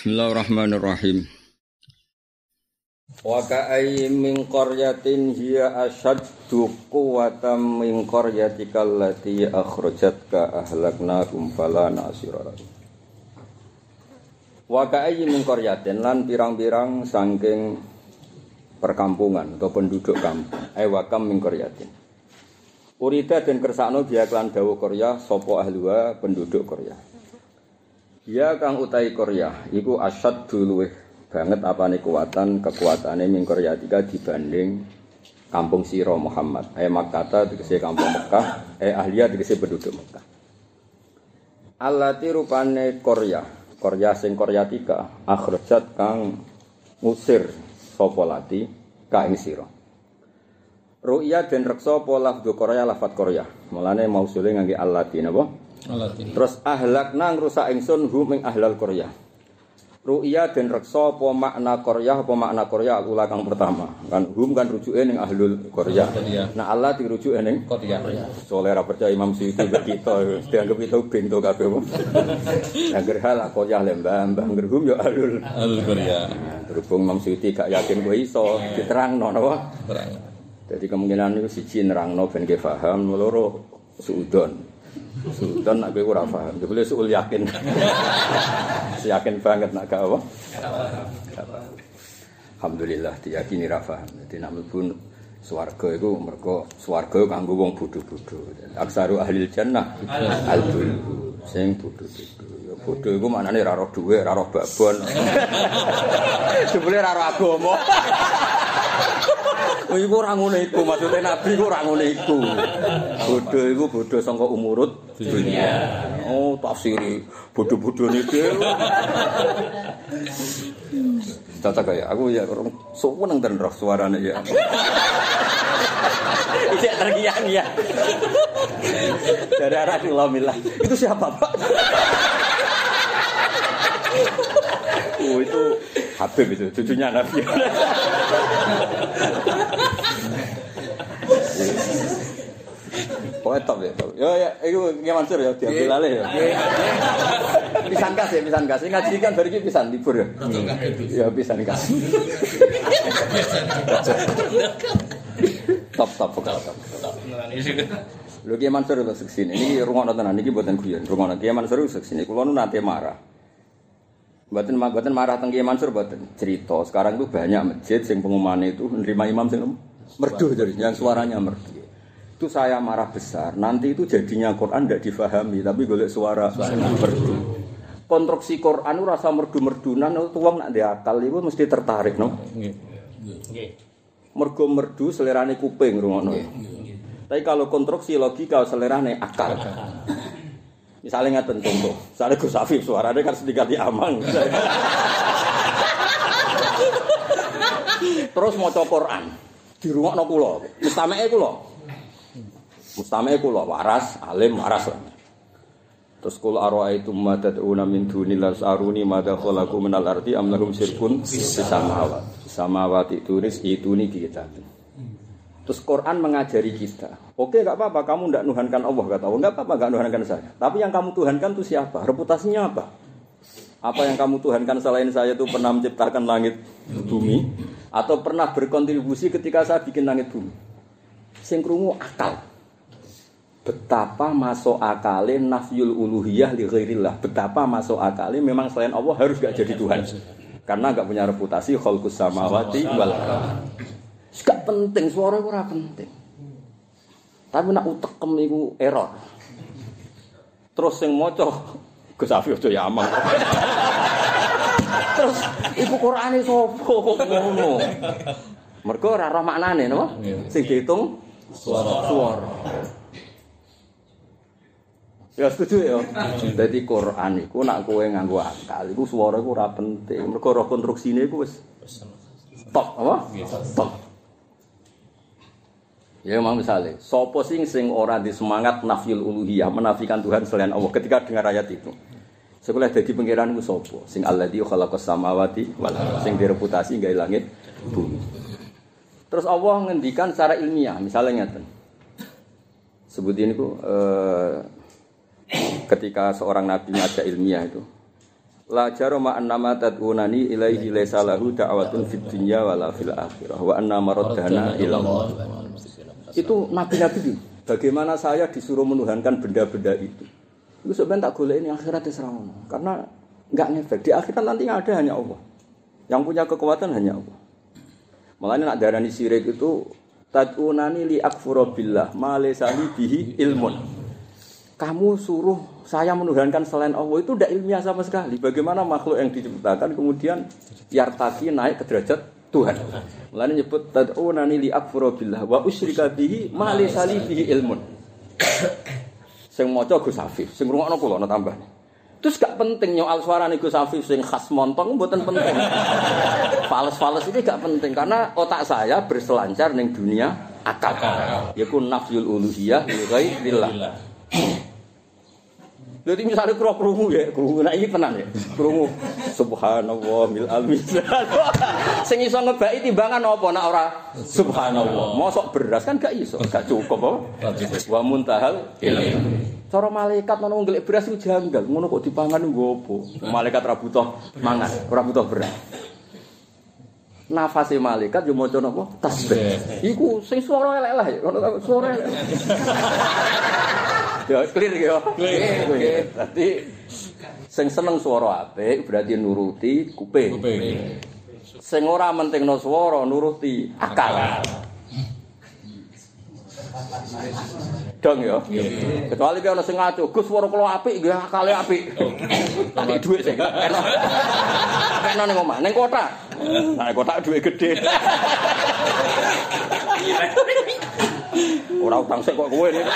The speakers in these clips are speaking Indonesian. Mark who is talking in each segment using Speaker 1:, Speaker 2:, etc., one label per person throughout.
Speaker 1: Bismillahirrahmanirrahim. Wa ka'ayyin min qaryatin hiya ashaddu quwwatan min qaryatika allati akhrajatka ahlaknakum fala nasira Wa ka'ayyin min qaryatin lan pirang-pirang saking perkampungan atau penduduk kampung. Ai wa kam min qaryatin. Urida dan kersakno biya klan dawu Korea sapa ahliwa penduduk Korea. Ya kang utai Korea iku asyad dulu banget apa nih kekuatan kekuatannya min Korea tiga dibanding kampung Siro Muhammad. Eh Makkata dikasih kampung Mekah, eh Ahliya dikasih penduduk Mekah. Alati rupane Korea, Korea sing Korea tiga, akhrajat kang ngusir sapa lati ka ing sira. Ru'ya den reksa apa lafdu Korea lafat Korea. Mulane mausule ngangge allati napa? Terus ahlakna ngrusak ingsun hum ing ahlal Korea. Ru'ya dan reksa apa makna Korea apa makna Korea aku kang pertama. Kan hum kan rujuke ning ahlul Korea nah Allah dirujuke ning Korea soalnya ra percaya Imam Suyuti kita dianggap itu bento kabeh yang hal Korea lembah mbah hum yo ahlul. Ahlul Korea berhubung Imam Suyuti gak yakin kowe iso diterangno napa? Terang. Jadi kemungkinan itu siji nerangno ben ge paham loro suudon Sultan nak gue ora paham. Jebule sul yakin. yakin banget nak gak apa? Alhamdulillah diyakini paham. Dadi nak mlebu swarga iku mergo swarga kanggo wong bodho-bodho. Aksaru ahli jannah al-bul sing bodho-bodho. Ya bodho iku maknane ra roh dhuwit, ra roh babon. Jebule ra roh agama. Oh iku ora ngono iku, maksude nabi iku ora ngono iku. Bodho iku bodho sangka umurut dunia. Oh, tafsiri bodho-bodhone dhewe. Tata kaya aku ya orang seneng dan roh suarane ya. Ijek tergiang ya. Dari arah milah. Itu siapa, Pak? Oh, itu Habib itu, cucunya Nabi. Pokoknya top ya. Yo ya, itu Kiai Mansur ya, diambil alih ya. Pisan kas ya, pisan kas. Ngaji kan bari pisan libur ya. Ya pisan kas. Top top pokoknya top. Lho Kiai Mansur lho sini. Ini rungokno tenan iki mboten guyon. Rungokno Kiai Mansur sini. Kulo nu nate marah. Buatan buatan marah tentang Mansur buatan cerita. Sekarang itu banyak masjid yang pengumuman itu menerima imam sing merdu jadi yang suaranya merdu. Itu saya marah besar. Nanti itu jadinya Quran tidak difahami, tapi golek suara, suara merdu. Konstruksi Quran itu rasa merdu-merdunan itu uang nak diakal itu mesti tertarik no. Mergo merdu selerane kuping rungono. Tapi kalau konstruksi logika selerane akal. Misalnya ngaten contoh, misalnya Gus Afif suaranya kan sedikit di amang. Terus mau Quran di rumah no kulo, mustamee kulo, mustamee kulo waras, alim waras lah. Terus kul arwah itu madat una min dunilas aruni madat kholaku minal arti am lahum sirkun samawat samawati turis itu nih kita. Terus Quran mengajari kita, oke nggak apa-apa kamu tidak nuhankan Allah kata Allah, nggak apa-apa nggak nuhankan saya. Tapi yang kamu tuhankan itu siapa? Reputasinya apa? Apa yang kamu tuhankan selain saya itu pernah menciptakan langit bumi atau pernah berkontribusi ketika saya bikin langit bumi? Sing akal. Betapa masuk akali nafyul uluhiyah li ghairillah. Betapa masuk akali memang selain Allah harus gak jadi Tuhan. Karena gak punya reputasi khalqus samawati wal Gak penting, suara ora penting. Tapi nak utekem iku error. Terus sing maca Gus aja ya amang. Terus ibu Qur'ane sapa ngono. Mergo ora roh maknane napa? Sing diitung suara. Suara. Ya setuju ya. Dadi Quran iku nak kowe nganggo akal iku swara iku ora penting. Mergo roh konstruksine iku wis top apa? Top. Ya mau misalnya, sopo sing sing ora di semangat nafil uluhiyah, menafikan Tuhan selain Allah ketika dengar ayat itu. Sekolah jadi pengiran itu sopo, sing Allah di khalaqas samawati wal sing direputasi gak langit bumi. Terus Allah ngendikan secara ilmiah, misalnya ngeten. Sebut ini eh, ketika seorang nabi ngajak ilmiah itu, La jarama annama tad'unani ilaihi laysa lahu da'watun fid dunya wala fil akhirah wa anna maraddana ila. Itu nabi-nabi. Bagaimana saya disuruh menuhankan benda-benda itu. Itu sebenarnya tak ini akhirat terserah Karena nggak ngefek. Di akhirat nanti yang ada hanya Allah. Yang punya kekuatan hanya Allah. Malah nak darani sirik itu tad'unani li akfura billah ma laysa bihi ilmun kamu suruh saya menuhankan selain Allah itu tidak ilmiah sama sekali. Bagaimana makhluk yang diciptakan kemudian yartaki naik ke derajat Tuhan. Mulane nyebut tad'unani li akfura billah wa usyrika bihi ma bihi ilmun. Sing maca Gus Afif, sing ngrungokno kula ana tambah. Terus gak penting nyoal suara Gus Afif sing khas montong mboten penting. Fales-fales ini gak penting karena otak saya berselancar ning dunia akal. Yaiku nafyul uluhiyah li ghairillah. Jadi misalnya kru krungu ya, krungu nah ini tenang ya, krungu. Subhanallah mil almin. Sing iso ngebaki timbangan apa nak ora subhanallah. Mosok beras kan gak iso, gak cukup apa? Wa muntahal ilmu. Cara malaikat ngono ngelik beras itu janggal, ngono kok dipangan nggo apa? Malaikat ora butuh mangan, ora butuh beras. Nafase malaikat yo maca napa? Tasbih. Iku sing swara elek lah, ngono swara elek. Ya clear ya. Clear. Berarti sing seneng swara apik berarti nuruti kuping. Kuping. Sing ora mentingno swara nuruti akal. Dong ya. Kecuali ana sing ngaco, Gus swara kula apik nggih akale apik. Tak dhuwit sing enak. Enak ning omah, ning kota. Nah, kota dhuwit gedhe. Ora utang sik kok kowe nih.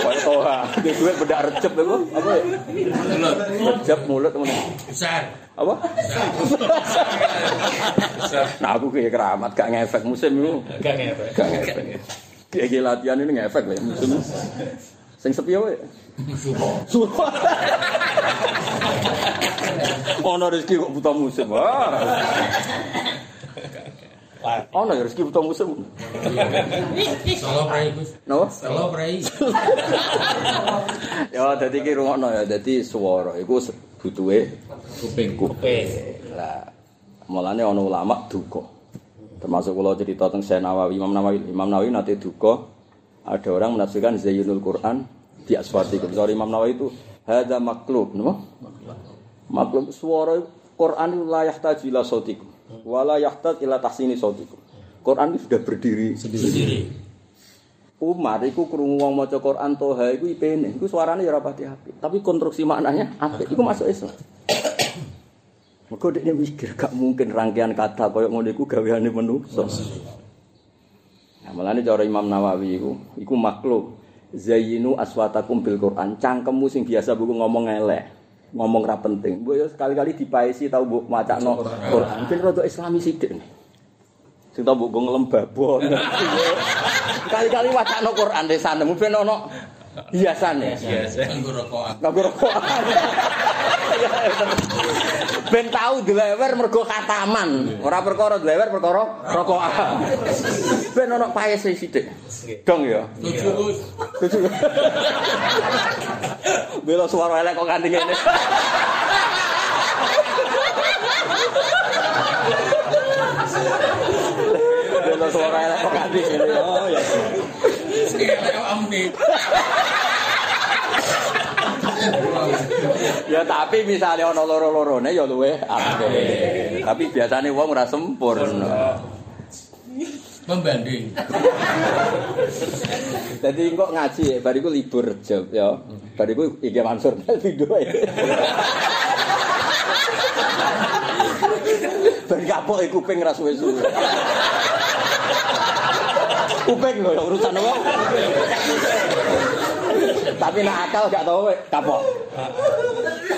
Speaker 1: Wah, toha. Dia duit bedak recep itu. Apa? Mulut. Recep mulut teman. Besar. Apa? Nah, aku kayak keramat gak ngefek musim itu. Gak ngefek. Gak ngefek. Kayak latihan ini ngefek lah musim. Sing sepi apa ya? Suruh. Ono rezeki kok buta musim. Wah. Oh, no, rezeki butuh musim.
Speaker 2: Solo prai Gus.
Speaker 1: No?
Speaker 2: Solo prai.
Speaker 1: ya, dadi iki rungokno ya, dadi swara iku butuhe
Speaker 2: kuping kuping.
Speaker 1: Lah, mulane ana ulama duka. Termasuk kula cerita tentang Syekh Nawawi, Imam Nawawi, Imam Nawawi nanti duka. Ada orang menafsirkan Zayyunul Quran di aswati. Sorry Imam Nawawi itu hadza maklub, no? Maklub suara Quran itu layak tajila sautikum. Wala yahtat ila tahsini sautikum. Quran itu sudah berdiri
Speaker 2: Sendiri.
Speaker 1: Umar iku krungu wong maca Quran toha iku ipene. Iku suarane ya ora pati apik, tapi konstruksi maknanya apik. Iku masuk Islam. Mergo dia mikir gak mungkin rangkaian kata koyo ngono iku gaweane manusa. Nah, malane cara Imam Nawawi iku iku makhluk zayyinu aswatakum bil Quran. Cangkemmu sing biasa buku ngomong elek. Ngomong ra penting. Mbok yo sekali-kali dipaesi tau mbok macakno Quran. Ben rada islami sithik. Sing tau mbok ngelem babon. Kali-kali wacana Quran desane ben ono hiasane.
Speaker 2: Biasa nggo rokokan.
Speaker 1: Nganggo rokokan. Ben tau dilewer mergo kataman, ora perkara dilewer perkara rokokan. Ben ono paese sithik. Dong ya.
Speaker 2: Tujuh.
Speaker 1: Bela suara elek kok kanthi ngene. Bela suara elek kok kanthi ngene. Oh ya. Ya tapi misalnya ono loro-lorone ya luwe apik. Tapi biasane wong ora sempurna.
Speaker 2: Pembanding.
Speaker 1: Jadi kok ngaji ya, bariku libur jam ya. Bariku iki Mansur video ya. Ben kapok iku kuping ra suwe-suwe. Kuping lho urusan apa? Tapi nak akal gak tau we, kapok.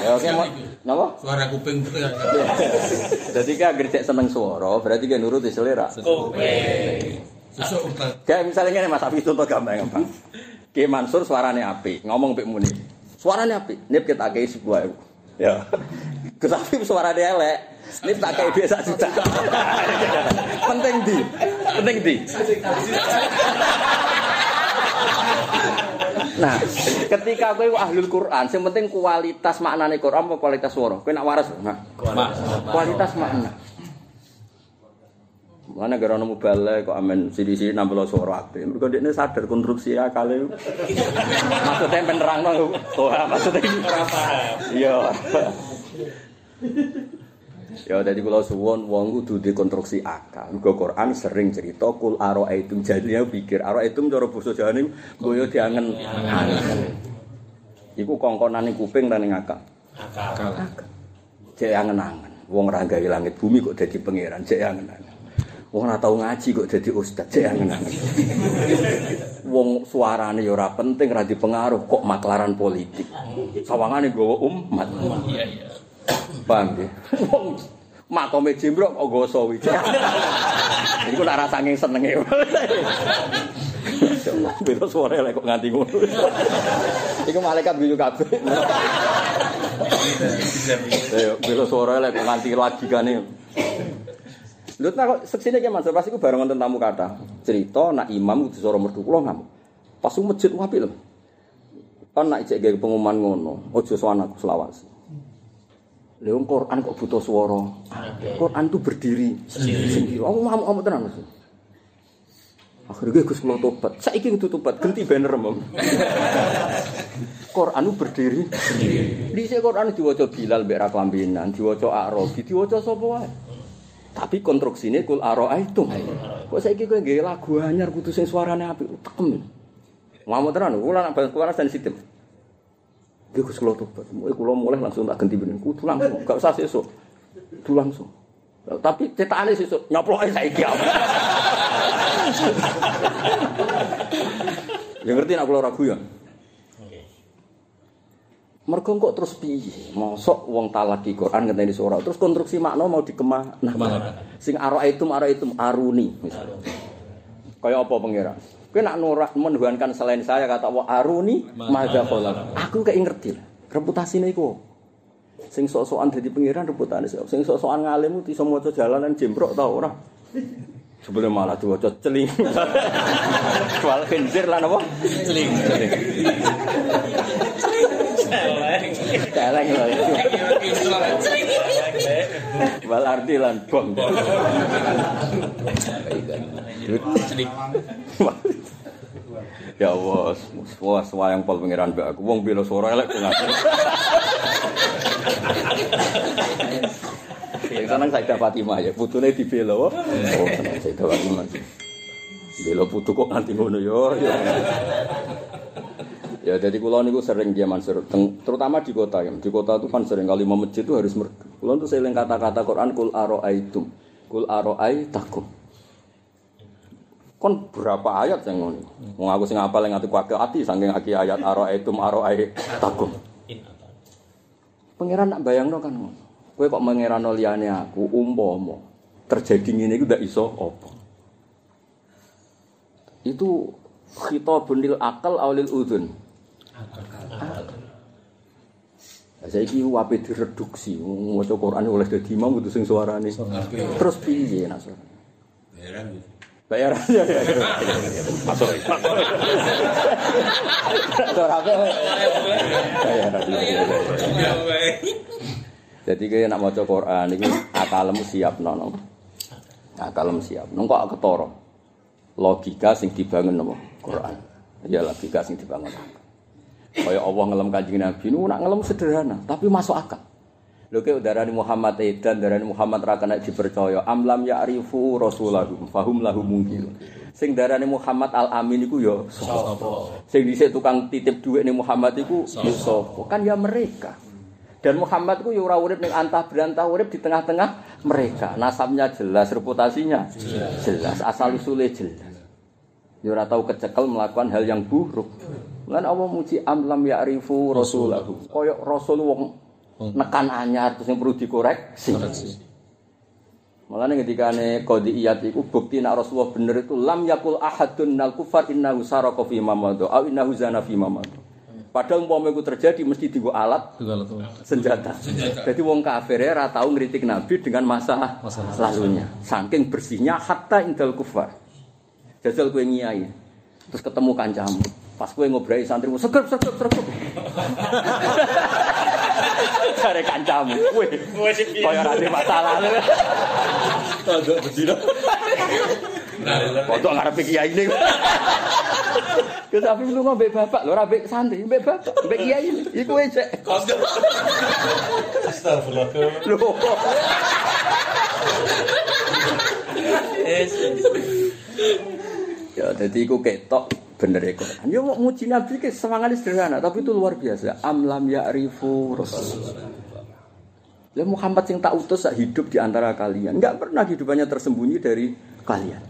Speaker 1: Ya oke, Mo. Napa?
Speaker 2: Suara kuping itu ya.
Speaker 1: Jadi kan gercek seneng suara, berarti kan nuruti selera.
Speaker 2: Kuping.
Speaker 1: Kayak misalnya ini Mas Afi contoh gampang gampang. Ki Mansur suarane api, ngomong pik muni. Suarane api, nip kita kei sebuah ibu. Ya. Gus Afif suarane elek. Nip tak kei biasa juta. Penting di. Penting di. Nah, ketika kowe ahlul Quran, sing penting kualitas maknane Quran apa kualitas swara? Kowe nak waras, nah. Kualitas makna. Mana gara nemu balai kok amen sidi-sidi nampil suara aktif. Mereka dia sadar konstruksi akale. maksudnya penerang no. Oh, maksudnya
Speaker 3: Ora paham.
Speaker 1: Iya. Ya dadi kula suwun wong kudu dikonstruksi akal. Mergo Quran sering cerita kul araaitum jadinya pikir araaitum cara basa Jawane boyo diangen. Iku kongkonane kuping ta ning akal.
Speaker 3: Akal.
Speaker 1: Cek angen-angen. Wong ra gawe langit bumi kok dadi pangeran, cek angen-angen. Wong ora tau ngaji kok dadi ustaz, cek angen-angen. Wong suarane ya ora penting, ra dipengaruh kok maklaran politik. Sawangane nggawa umat.
Speaker 2: Iya iya.
Speaker 1: Paham ya? Wong makome jembrok kok nggawa sawi. Iku nak rasa saking senenge. Masyaallah, beda suara lek kok nganti ngono. Iku malaikat guyu kabeh. Ayo, beda suara lek kok nganti lagi kane. Kok seksine ki Mas, pas iku bareng wonten tamu kata. Cerita nak imam kudu suara merdu kula ngamuk. Pas ku masjid apik lho. Kan nak ijek gawe pengumuman ngono, aja sowan aku selawasi. Lha Quran kok butuh swara. Quran tuh berdiri sendiri. Aku mau mau tenan Mas. Akhirnya Gus kula tobat. Saiki kudu tobat, ganti banner mem. Quran berdiri sendiri. Dhisik Quran diwaca Bilal mbek ra klambinan, diwaca Arabi, diwaca sapa wae. Tapi konstruksine kul araaitum. Kok saiki kowe nggawe lagu anyar kudu sing suarane apik, tekem. Mau tenan, kula nak kula sensitif. Nggih Gus kula tobat. Mulai kula mulai langsung tak ganti bener. Kudu langsung, gak usah sesuk. Kudu langsung. Tapi cetakane sesuk nyoploke saiki apa. ya ngerti nak kula ragu ya. Mergo kok terus piye? Mosok wong talaki Quran ngenteni suara terus konstruksi makna mau dikemana? Sing araitum araitum aruni misalnya. Kaya apa pangeran? Kowe nak nurak menuhankan selain saya kata wa aruni madza khalaq. Aku kayak ngerti. Reputasine iku. Sing sok-sokan dadi pangeran reputane siapa? Sing sok-sokan ngalim iso maca jalanan jembrok ta ora? Sebelum malah diwaca celing. Wal khinzir lan apa?
Speaker 2: Celing.
Speaker 1: Celing. Celeng lho. Wal arti lan bom.
Speaker 2: Celing.
Speaker 1: Ya Allah, wah wayang pol pangeran mbak aku. Wong bela suara elek kok ngatur. Yang seneng Sayyidah Fatimah ya, putune dibela. Oh, seneng Sayyidah Fatimah. Bela putu kok nganti ngono yo. Ya, ya jadi kula niku sering dia Mansur, terutama di kota ya. Di kota itu kan sering kali mau masjid itu harus merdu. Kula tuh seling kata-kata Quran kul aroaitum. Kul aroaitakum. Kon berapa ayat yang ngono? Wong aku sing apal yang ngati kuake ati saking aki ayat aroaitum aroaitakum. Pangeran nak bayangno kan ngono. Kowe kok mengerano liyane aku umpama terjadi ngene iku ndak iso apa. Itu khitabun lil akal awlil udhun. Lah saiki wape direduksi, maca Quran oleh dadi imam kudu sing suarane. Terus piye nak suara?
Speaker 2: Heran.
Speaker 1: Bayaran ya ya. Masuk. Ora apa. Bayaran. Jadi kaya nak maca Quran iku akalmu siap nono. Akalmu siap. Nang kok ketara. Logika sing dibangun nopo Quran. Ya logika sing dibangun. Kaya Allah ngelem Kanjeng Nabi niku nak ngelem sederhana, tapi masuk akal. Lho ke udarani Muhammad Edan, darani Muhammad ra kena dipercaya. Amlam ya'rifu rasulahum fahum lahu mungkil. Sing darani Muhammad Al Amin iku ya sapa? Sing dhisik tukang titip dhuwit ning Muhammad iku ya sapa? Kan ya mereka. Dan Muhammad ku ya ora urip ning antah berantah urip di tengah-tengah mereka. Nasabnya jelas, reputasinya jelas, asal usule jelas. Ya ora tau kecekel melakukan hal yang buruk. Lan Allah muji amlam ya'rifu rasulahu. Kaya rasul wong nekan anyar terus yang perlu dikoreksi. Malah nih ketika nih kode iyat itu bukti nak Rasulullah bener itu lam yakul ahadun nal kufar innahu saraka fi mamadu au innahu zana fi mamadu. Padahal umpama itu terjadi mesti digo alat senjata. Jadi wong kafir ya ora tau ngritik Nabi dengan masa, lalunya. Saking bersihnya hatta indal kufar. Jajal kue ngiyai. Terus ketemu kancamu. Pas kowe ngobrai santrimu seger seger seger. Jare kancamu, kowe kaya ora ada masalah.
Speaker 3: Tanduk bedino.
Speaker 1: Foto ngarepe kiai ini. Gus Afif lu mbek bapak, lho ora mbek santri, mbek bapak, mbek kiai ini. Iku cek.
Speaker 3: Astagfirullah.
Speaker 1: Lho. Ya, jadi iku ketok bener ya Quran. Ya mau muji Nabi ke semangatnya sederhana, tapi itu luar biasa. Amlam ya'rifu Rasulullah. Ya Muhammad yang tak utus sak hidup di antara kalian. Enggak pernah hidupannya tersembunyi dari kalian.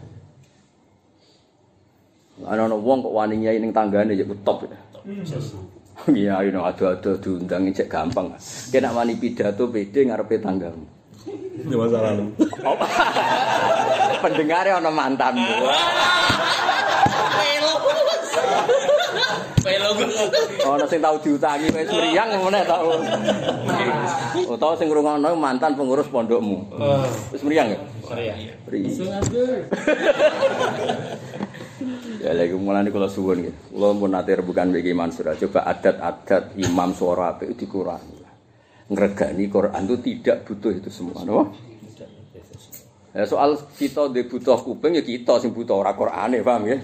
Speaker 1: Ana ana wong kok wani nyai ning tanggane ya top ya. Iya, ini ada-ada diundang cek gampang. Kena wani pidato pede ngarepe tanggamu.
Speaker 3: Ini masa lalu.
Speaker 1: Pendengarnya ana mantanmu.
Speaker 2: Pelo
Speaker 1: Ana sing tau diutangi wis mriyang ngene tau. Utawa sing ngrungokno mantan pengurus pondokmu. Wis mriyang ya? Mriyang. Ya lagi mulane kula suwun nggih. Kula pun nate rebukan bagi Mansur. Coba adat-adat imam suara apik dikurangi. Ngregani Quran itu tidak butuh itu semua, no? Ya, soal kita di butuh kuping ya kita sing butuh ora Qurane, paham ya?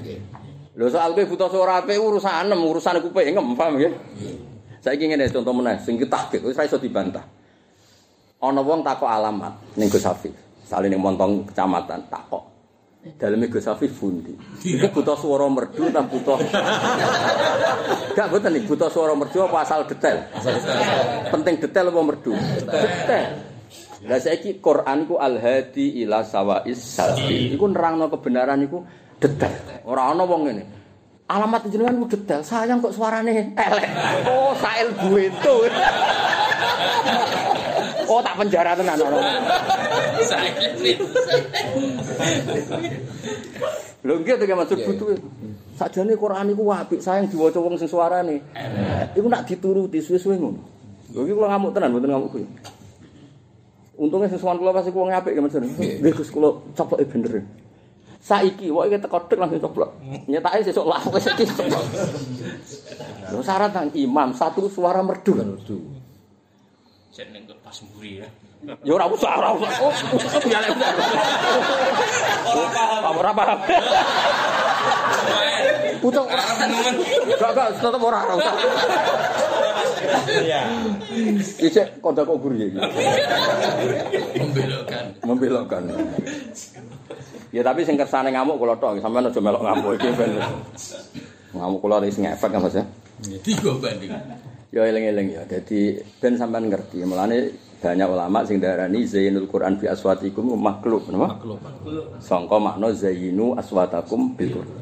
Speaker 1: Lho soal kowe butuh suara apik urusan urusan kuping ngem, paham ya? Saiki ngene contoh meneh sing tahqiq wis ora iso dibantah. Ana wong takok alamat ning Gus saling ning montong kecamatan takok. Daleme Gus Hafiz pundi? Iku butuh suara merdu ta butuh Gak boten nih butuh suara merdu apa asal detail? Penting detail apa merdu? Detail. Lah saiki Quran ku al-hadi ila sawais sabil. Iku nerangno kebenaran iku detail. Ora ana wong ngene. Alamat jenengan ku detail. Sayang kok suarane elek. Oh, sail buento. Oh, tak penjara tenan ana. Lho nggih to maksud butuh. Sajane Quran iku apik, sayang diwaca wong sing suarane. Iku nak dituruti suwe-suwe ngono. Lho iki kula ngamuk tenan, mboten ngamuk kuwi. Untungnya sesuatu kula pasti kula ngapik ya Mas. Nggih Gus kula copoke bener. Saiki wong iki teko tek langsung coplok. Nyetake sesuk lah wis iki. Lho syarat nang imam satu suara merdu.
Speaker 2: Jeneng pas mburi ya.
Speaker 1: Ya ora usah, ora usah. Oh, ya lek. Ora paham. Pucuk ora
Speaker 2: Temen
Speaker 1: Gak gak tetep ora ora usah.
Speaker 3: Iya.
Speaker 1: Kodha kok guru ya.
Speaker 2: membelokkan.
Speaker 1: Membelokkan. Ya tapi sing kersane ngamuk kula tok, sampean aja melok ngamuk iki ben. Ngamuk kula wis ngefek kan Mas ya.
Speaker 2: Tiga banding.
Speaker 1: Ya eling-eling ya. Jadi ben sampean ngerti. Mulane banyak ulama sing darani zainul Quran bi aswatikum makhluk, napa? Makhluk. Sangka makna zainu aswatakum bil Quran.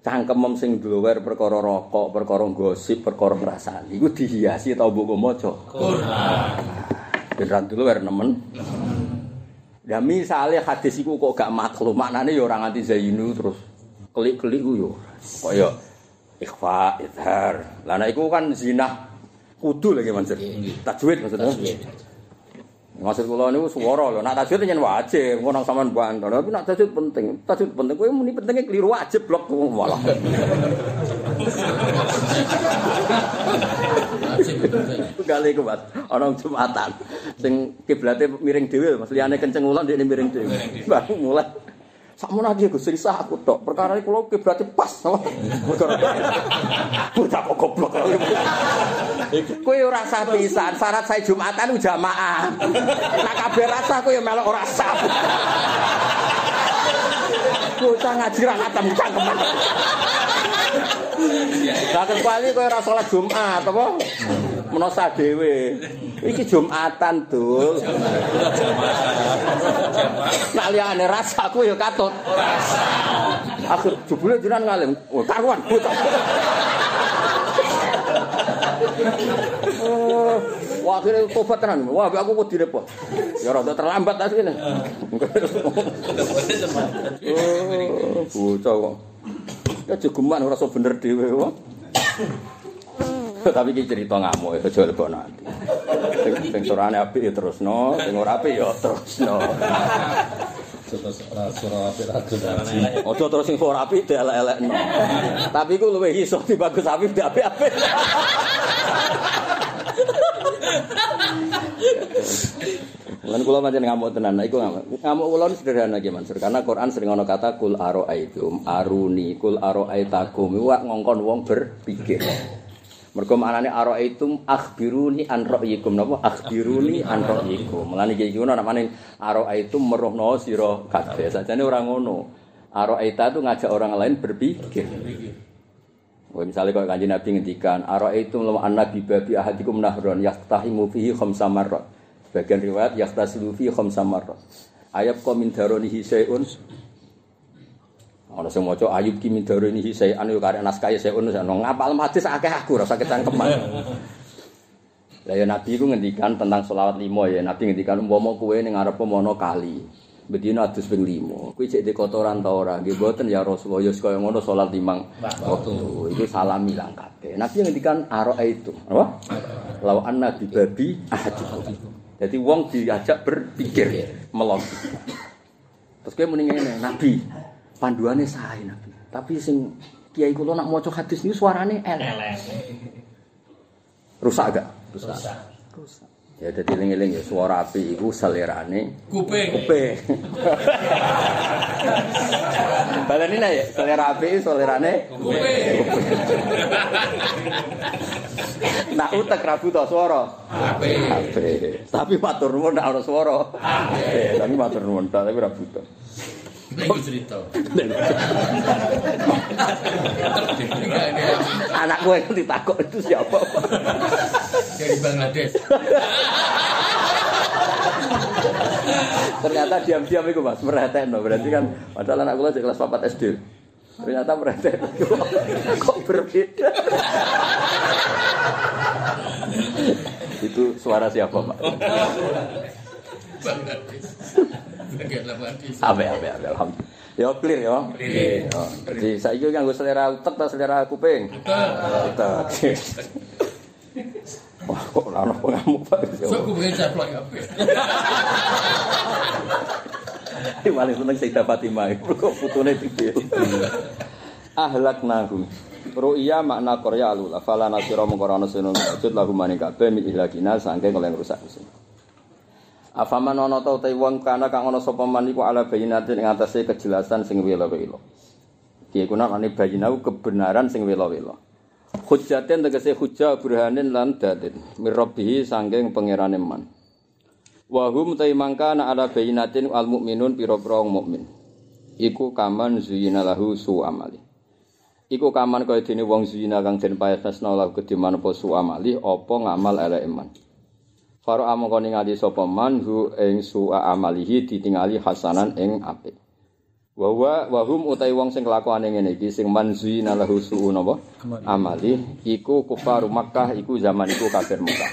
Speaker 1: Cangkemem sing blower perkara rokok, perkara gosip, perkara ngrasani iku dihiasi ta mbok maca. Quran. Ben ra dulu nemen. Ya misale hadis iku kok gak makhluk, maknane ya ora nganti zainu terus klik-klik ku yo. Kaya ikhfa, izhar. Lah nek iku kan zina kudu lagi maksud. Tajwid maksudnya. Maksud kula niku swara lho. Nek tajwid yen wajib, ngono sampean bantu. Tapi nek tajwid penting. Tajwid penting. Kowe muni pentingnya keliru wajib blok malah. Kali iku Mas, ana Jumatan sing kiblate miring dhewe, Mas liyane kenceng ulan dhekne miring dhewe. Mulai Sakmu nanti aku serisa aku dok. Perkara ini kalau berarti pas sama. Perkara Budak kok goblok. Kue rasa pisan. Syarat saya jumatan udah jamaah. Nah kabeh rasa kue yang melok orang sah. Kue sangat jirah atam cangkeman. Lah kali kowe ora salat Jumat apa? Menosa dhewe. Iki Jumatan, Dul. Nak liyane rasaku ya katut. Akhir jebule jenengan ngalim. Oh, karuan bocah. Wah, akhirnya tobat tenan. Wah, aku kok direpot. Ya rada terlambat asline. Oh, bocah kok. Ya jegeman ora iso bener dhewe kok. Tapi iki cerita ngamuk ya aja lebok nanti. Sing sing surane apik ya terusno, sing ora apik ya terusno. Ojo terus sing ora apik dielek-elekno. Tapi iku luwih iso dibagus apik di apik-apik. Lan kula pancen ngamuk tenan, nah, iku ngamuk. Ngamuk kula sederhana ki Mansur, karena Quran sering ana kata kul araaitum, aruni, kul araaitakum, iku wak ngongkon wong berpikir. Mergo maknane araaitum akhbiruni an ra'yikum napa akhbiruni an ra'yikum. Mulane iki ngono namane araaitum merohno sira kabeh. Sajane ora ngono. Araaita itu ngajak orang lain berpikir. Wah, misalnya kalau kanji Nabi ngendikan, Ara itu lam anna bi babi ahadikum nahron yaktahimu fihi khamsa marrat. Sebagian riwayat yaktasilu fihi khamsa marrat. Ayat kau min daronihi syai'un. Ana sing maca ayub ki min daronihi syai'an yo karek naskah syai'un ono ngapal hadis akeh aku ora sakit cangkeman. Lah ya Nabi ku ngendikan tentang selawat limo ya. Nabi ngendikan umpama kowe ning ngarep mono kali. Bedino adus ping limo. Kuwi cek di kotoran ta ora? Nggih mboten ya Rasulullah ya kaya ngono salat limang waktu. Iku salam ilang. Nabi ngendikan ara itu, apa? Law anna bi babi ahadikum. Jadi wong diajak berpikir, melogika. Terus kowe muni ngene, Nabi panduane sae Nabi. Tapi sing kiai kula nak maca hadis niku suarane elek. Rusak gak?
Speaker 2: Rusak.
Speaker 1: Rusak. Ya dadi eling-eling ya suara api iku selerane
Speaker 2: Kuping.
Speaker 1: kuping. Baleni lah ya, selera api selerane
Speaker 2: Kuping.
Speaker 1: Nak utek rabu to swara.
Speaker 2: Apik.
Speaker 1: Tapi matur nuwun nak ana swara. Apik, tapi matur nuwun tapi ora butuh.
Speaker 2: Cerita.
Speaker 1: Anak gue yang ditakut itu siapa?
Speaker 2: dari Bangladesh.
Speaker 1: Ternyata diam-diam itu mas, merhatiin Berarti kan, padahal anak gue kelas 4 SD. Ternyata merhatiin. Kok berbeda? itu suara siapa pak?
Speaker 2: Bangladesh.
Speaker 1: Abe, abe, abe, alhamdulillah. Ya clear ya.
Speaker 2: Clear.
Speaker 1: Ya. Jadi saya juga nganggo selera utek atau selera kuping. Utek. Wah, kok ora ono pengamuk Pak.
Speaker 2: So kuping caplok ya.
Speaker 1: Ini paling seneng Sayyidah Fatimah kok putune dipil. Ahlak nahum. Ru'ya makna korya alula. Fala nasira mengkorana sinun wajud lagu maning kabeh min ihlakina sangke oleh rusak mesin. Afaman ana ta utai wong kana kang ana sapa man iku ala bayinatin ing atase kejelasan sing wela-wela. Ki iku namane bayinau kebenaran sing wela-wela. Hujjaten tegese hujjah burhanin lan dalil mirabbihi sangking pangerane man. Wahum ta mangkana ala bayinatin al mukminun pira-pira mukmin. Iku kaman zuyina lahu su amali. Iku kaman kaya dene wong zuyina kang den paesna lahu gedhe manapa su amali apa ngamal elek iman. Faro amangka ningali sapa man hu ing su amalihi ditingali hasanan ing apik. Wa wa wahum utai wong sing kelakuane ngene iki sing man zuyina lahu su napa amali iku kufaru Makkah iku zaman iku kafir Makkah.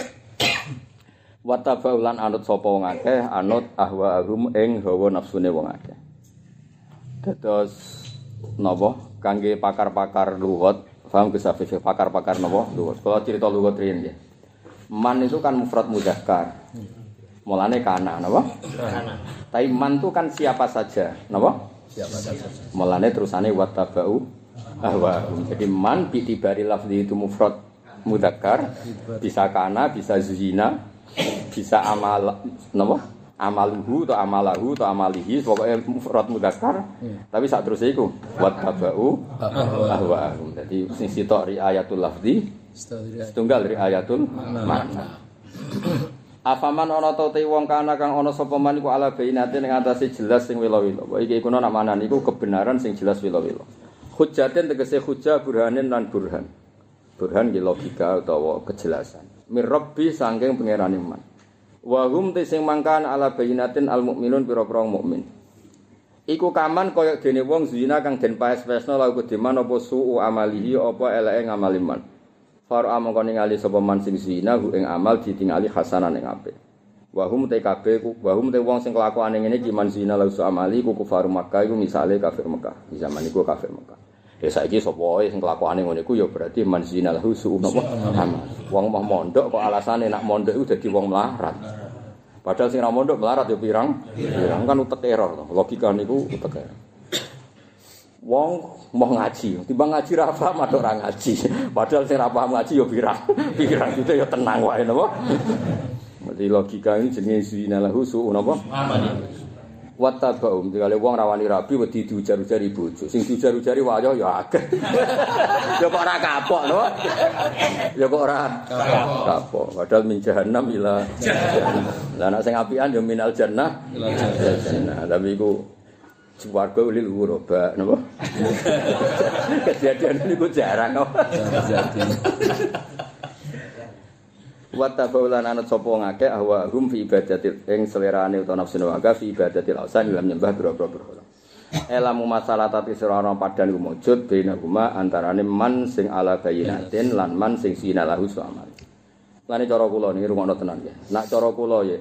Speaker 1: Watabaulan anut sapa wong akeh anut ahwaahum ing hawa nafsune wong akeh. Dados napa kangge pakar-pakar lugat, paham Gus Hafiz pakar-pakar napa lugat. Kalau cerita lugat riyen ya. Man itu kan mufrad mudzakkar. Mulane kana napa? Tapi man itu kan siapa saja, napa?
Speaker 3: Siapa saja.
Speaker 1: Mulane terusane watabau ahwaahum. Jadi man bi tibari lafzi itu mufrad mudzakkar, bisa kana, bisa zina, bisa amal napa amaluhu atau amalahu atau amalihi pokoknya mufrad mudzakkar tapi saat terus iku wattaba'u ahwa'ahum jadi sing sitok riayatul lafzi setunggal riayatul makna Afaman ana ta te wong kana kang ana sapa man iku ala bainate ning atase jelas sing wila-wila. Wa iki iku nak manan iku kebenaran sing jelas wila-wila. Hujjaten tegese hujjah burhanin lan burhan. Burhan ki logika utawa kejelasan. Mirabbi sangking pangeran iman. Wa hum te sing mangkan ala bayinatin al mukminun pira-pira mukmin. Iku kaman kaya dene wong zina kang den paes-pesno lagu kudiman apa suu amalihi apa eleke ngamal iman. Faro amangka ningali sapa man sing zina hu ing amal ditingali hasanan ing apik. Wa hum te kabeh ku wa hum te wong sing kelakuane ngene iki man zina lahu amali ku kufaru Makkah iku misale kafir Mekah. Di zaman iku kafir Mekah. Ya saiki sapa wae sing kelakuane ngono iku ya berarti man zina lahu su'u napa amal. Wong mah mondok kok alasane nak mondok iku dadi wong melarat. Padahal sing ra mondok melarat ya pirang. Pirang kan utek error to. Logika niku utek error. Wong mau ngaji, timbang ngaji ra paham ada ora ngaji. Padahal sing ra paham ngaji ya pirang. Pirang itu ya tenang wae napa. Jadi logika ini jenenge zina lahu su'u napa? Wattabaum dikale wong rawani rabi wedi diujar-ujari bojo. Sing diujar-ujari wayo ya akeh. ya kok ora kapok lho. Ya kok ora kapok. Padahal min jahannam ila jahannam. Lah nek sing apian ya minal jannah.
Speaker 3: ila jannah.
Speaker 1: Tapi iku Suwarga ulil uroba, napa? Kejadian ini ku jarang kok.
Speaker 3: Jadi
Speaker 1: Wa tabaulan anut sapa ngake ahwa hum fi ibadatil ing selerane utawa nafsu waga fi ibadatil ausan dalam nyembah boro-boro berhala. Elamu masalah tati sirana padan iku mujud bena huma antarane man sing ala bayinatin lan man sing sinalahu suamal. Lane cara kula niki rungokno tenan ya. Nak cara kula ya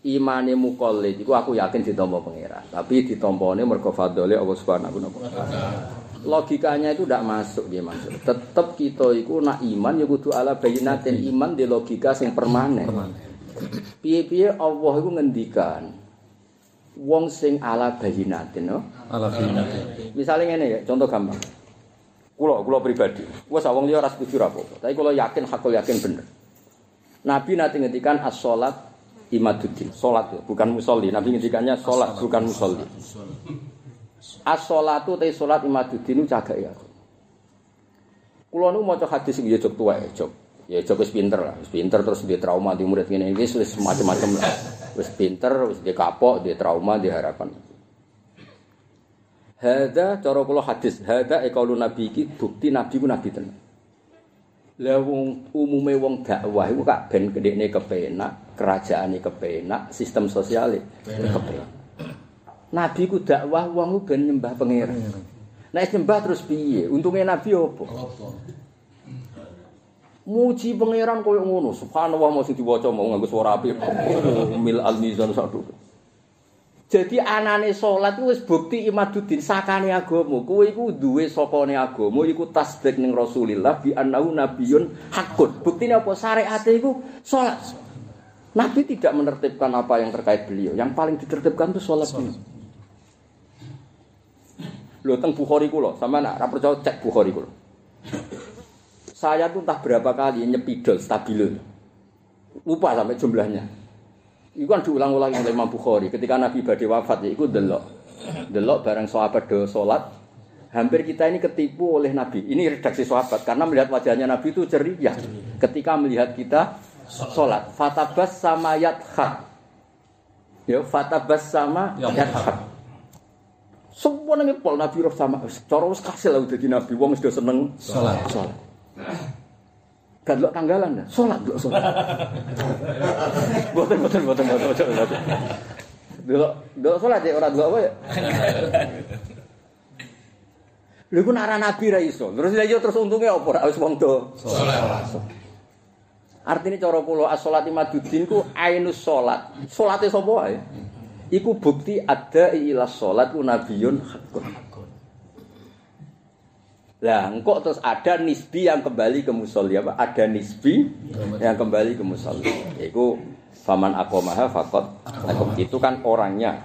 Speaker 1: imane mukallid iku aku yakin ditampa pangeran. Tapi ditampane mergo fadhole Allah Subhanahu wa taala. logikanya itu tidak masuk dia masuk. Tetap kita itu nak iman ya kudu ala bayinatin iman di logika sing permanen. Piye-piye Allah itu ngendikan wong sing ala bayinatin no.
Speaker 3: ala fina.
Speaker 1: Misalnya ngene ya, contoh gampang. Kulo, kulo pribadi, wes wong liya ora setuju apa-apa. Tapi kulo yakin hakul yakin bener. Nabi nanti ngendikan as-salat imaduddin, salat ya, bukan musolli. Nabi ngendikannya salat bukan musolli. As-salatu te salat imaduddin cagak ya. Kulo nu maca hadis iki ya jog tuwa ya jog. Ya jog wis pinter lah, wis pinter terus dia trauma di murid ngene iki wis macam-macam lah. Wis pinter, wis dia kapok, dia trauma, dia harapan. Hada cara kula hadis, hada ekaulu nabi iki bukti nabi ku nabi tenan. Lah wong umume wong dakwah iku kak ben gedene kepenak, kerajaane kepenak, sistem sosiale kepenak. Nabi ku dakwah wong ben nyembah pangeran. Nek nyembah terus piye? Untunge nabi opo? Muji pangeran koyo ngono. Subhanallah mau sing diwaca mau nganggo swara apik. Mil al mizan satu. Jadi anane salat ku wis bukti imaduddin sakane agama. Kowe iku duwe sokone agama iku tasdik ning Rasulillah bi annahu nabiyyun hakun. Buktine apa syariate iku salat. Nabi tidak menertibkan apa yang terkait beliau. Yang paling ditertibkan itu salat dulu. Lho teng Bukhari kula, sama nak ra percaya cek Bukhari kula. Saya tuh entah berapa kali nyepidol stabilo. Lupa sampai jumlahnya. Itu kan diulang-ulang oleh Imam Bukhari. Ketika Nabi badhe wafat, ya, itu delok. Delok bareng sahabat do salat. Hampir kita ini ketipu oleh Nabi. Ini redaksi sahabat karena melihat wajahnya Nabi itu ceria. Ketika melihat kita salat, fatabas sama yadhak. Ya, fatabas sama yadhak. Semua nang pol Nabi roh sama. Cara wis kasil lah dadi Nabi. Wong wis seneng
Speaker 3: Salat.
Speaker 1: salat. Gak delok tanggalan dah. Salat delok salat. Boten boten boten boten boten. Delok delok salat ya ora delok apa ya. Lha ku nara nabi ra iso. Terus lha terus untungnya apa ora wis wong do. Artinya cara kula as-salati maduddin ku ainus salat. Salate sapa wae? Iku bukti ada ila salat ku nabiyun hakun. Lah, engkok terus ada nisbi yang kembali ke musolli apa? Ada nisbi yang kembali ke musolli. Yaitu faman akomaha fakot. Akom itu kan orangnya.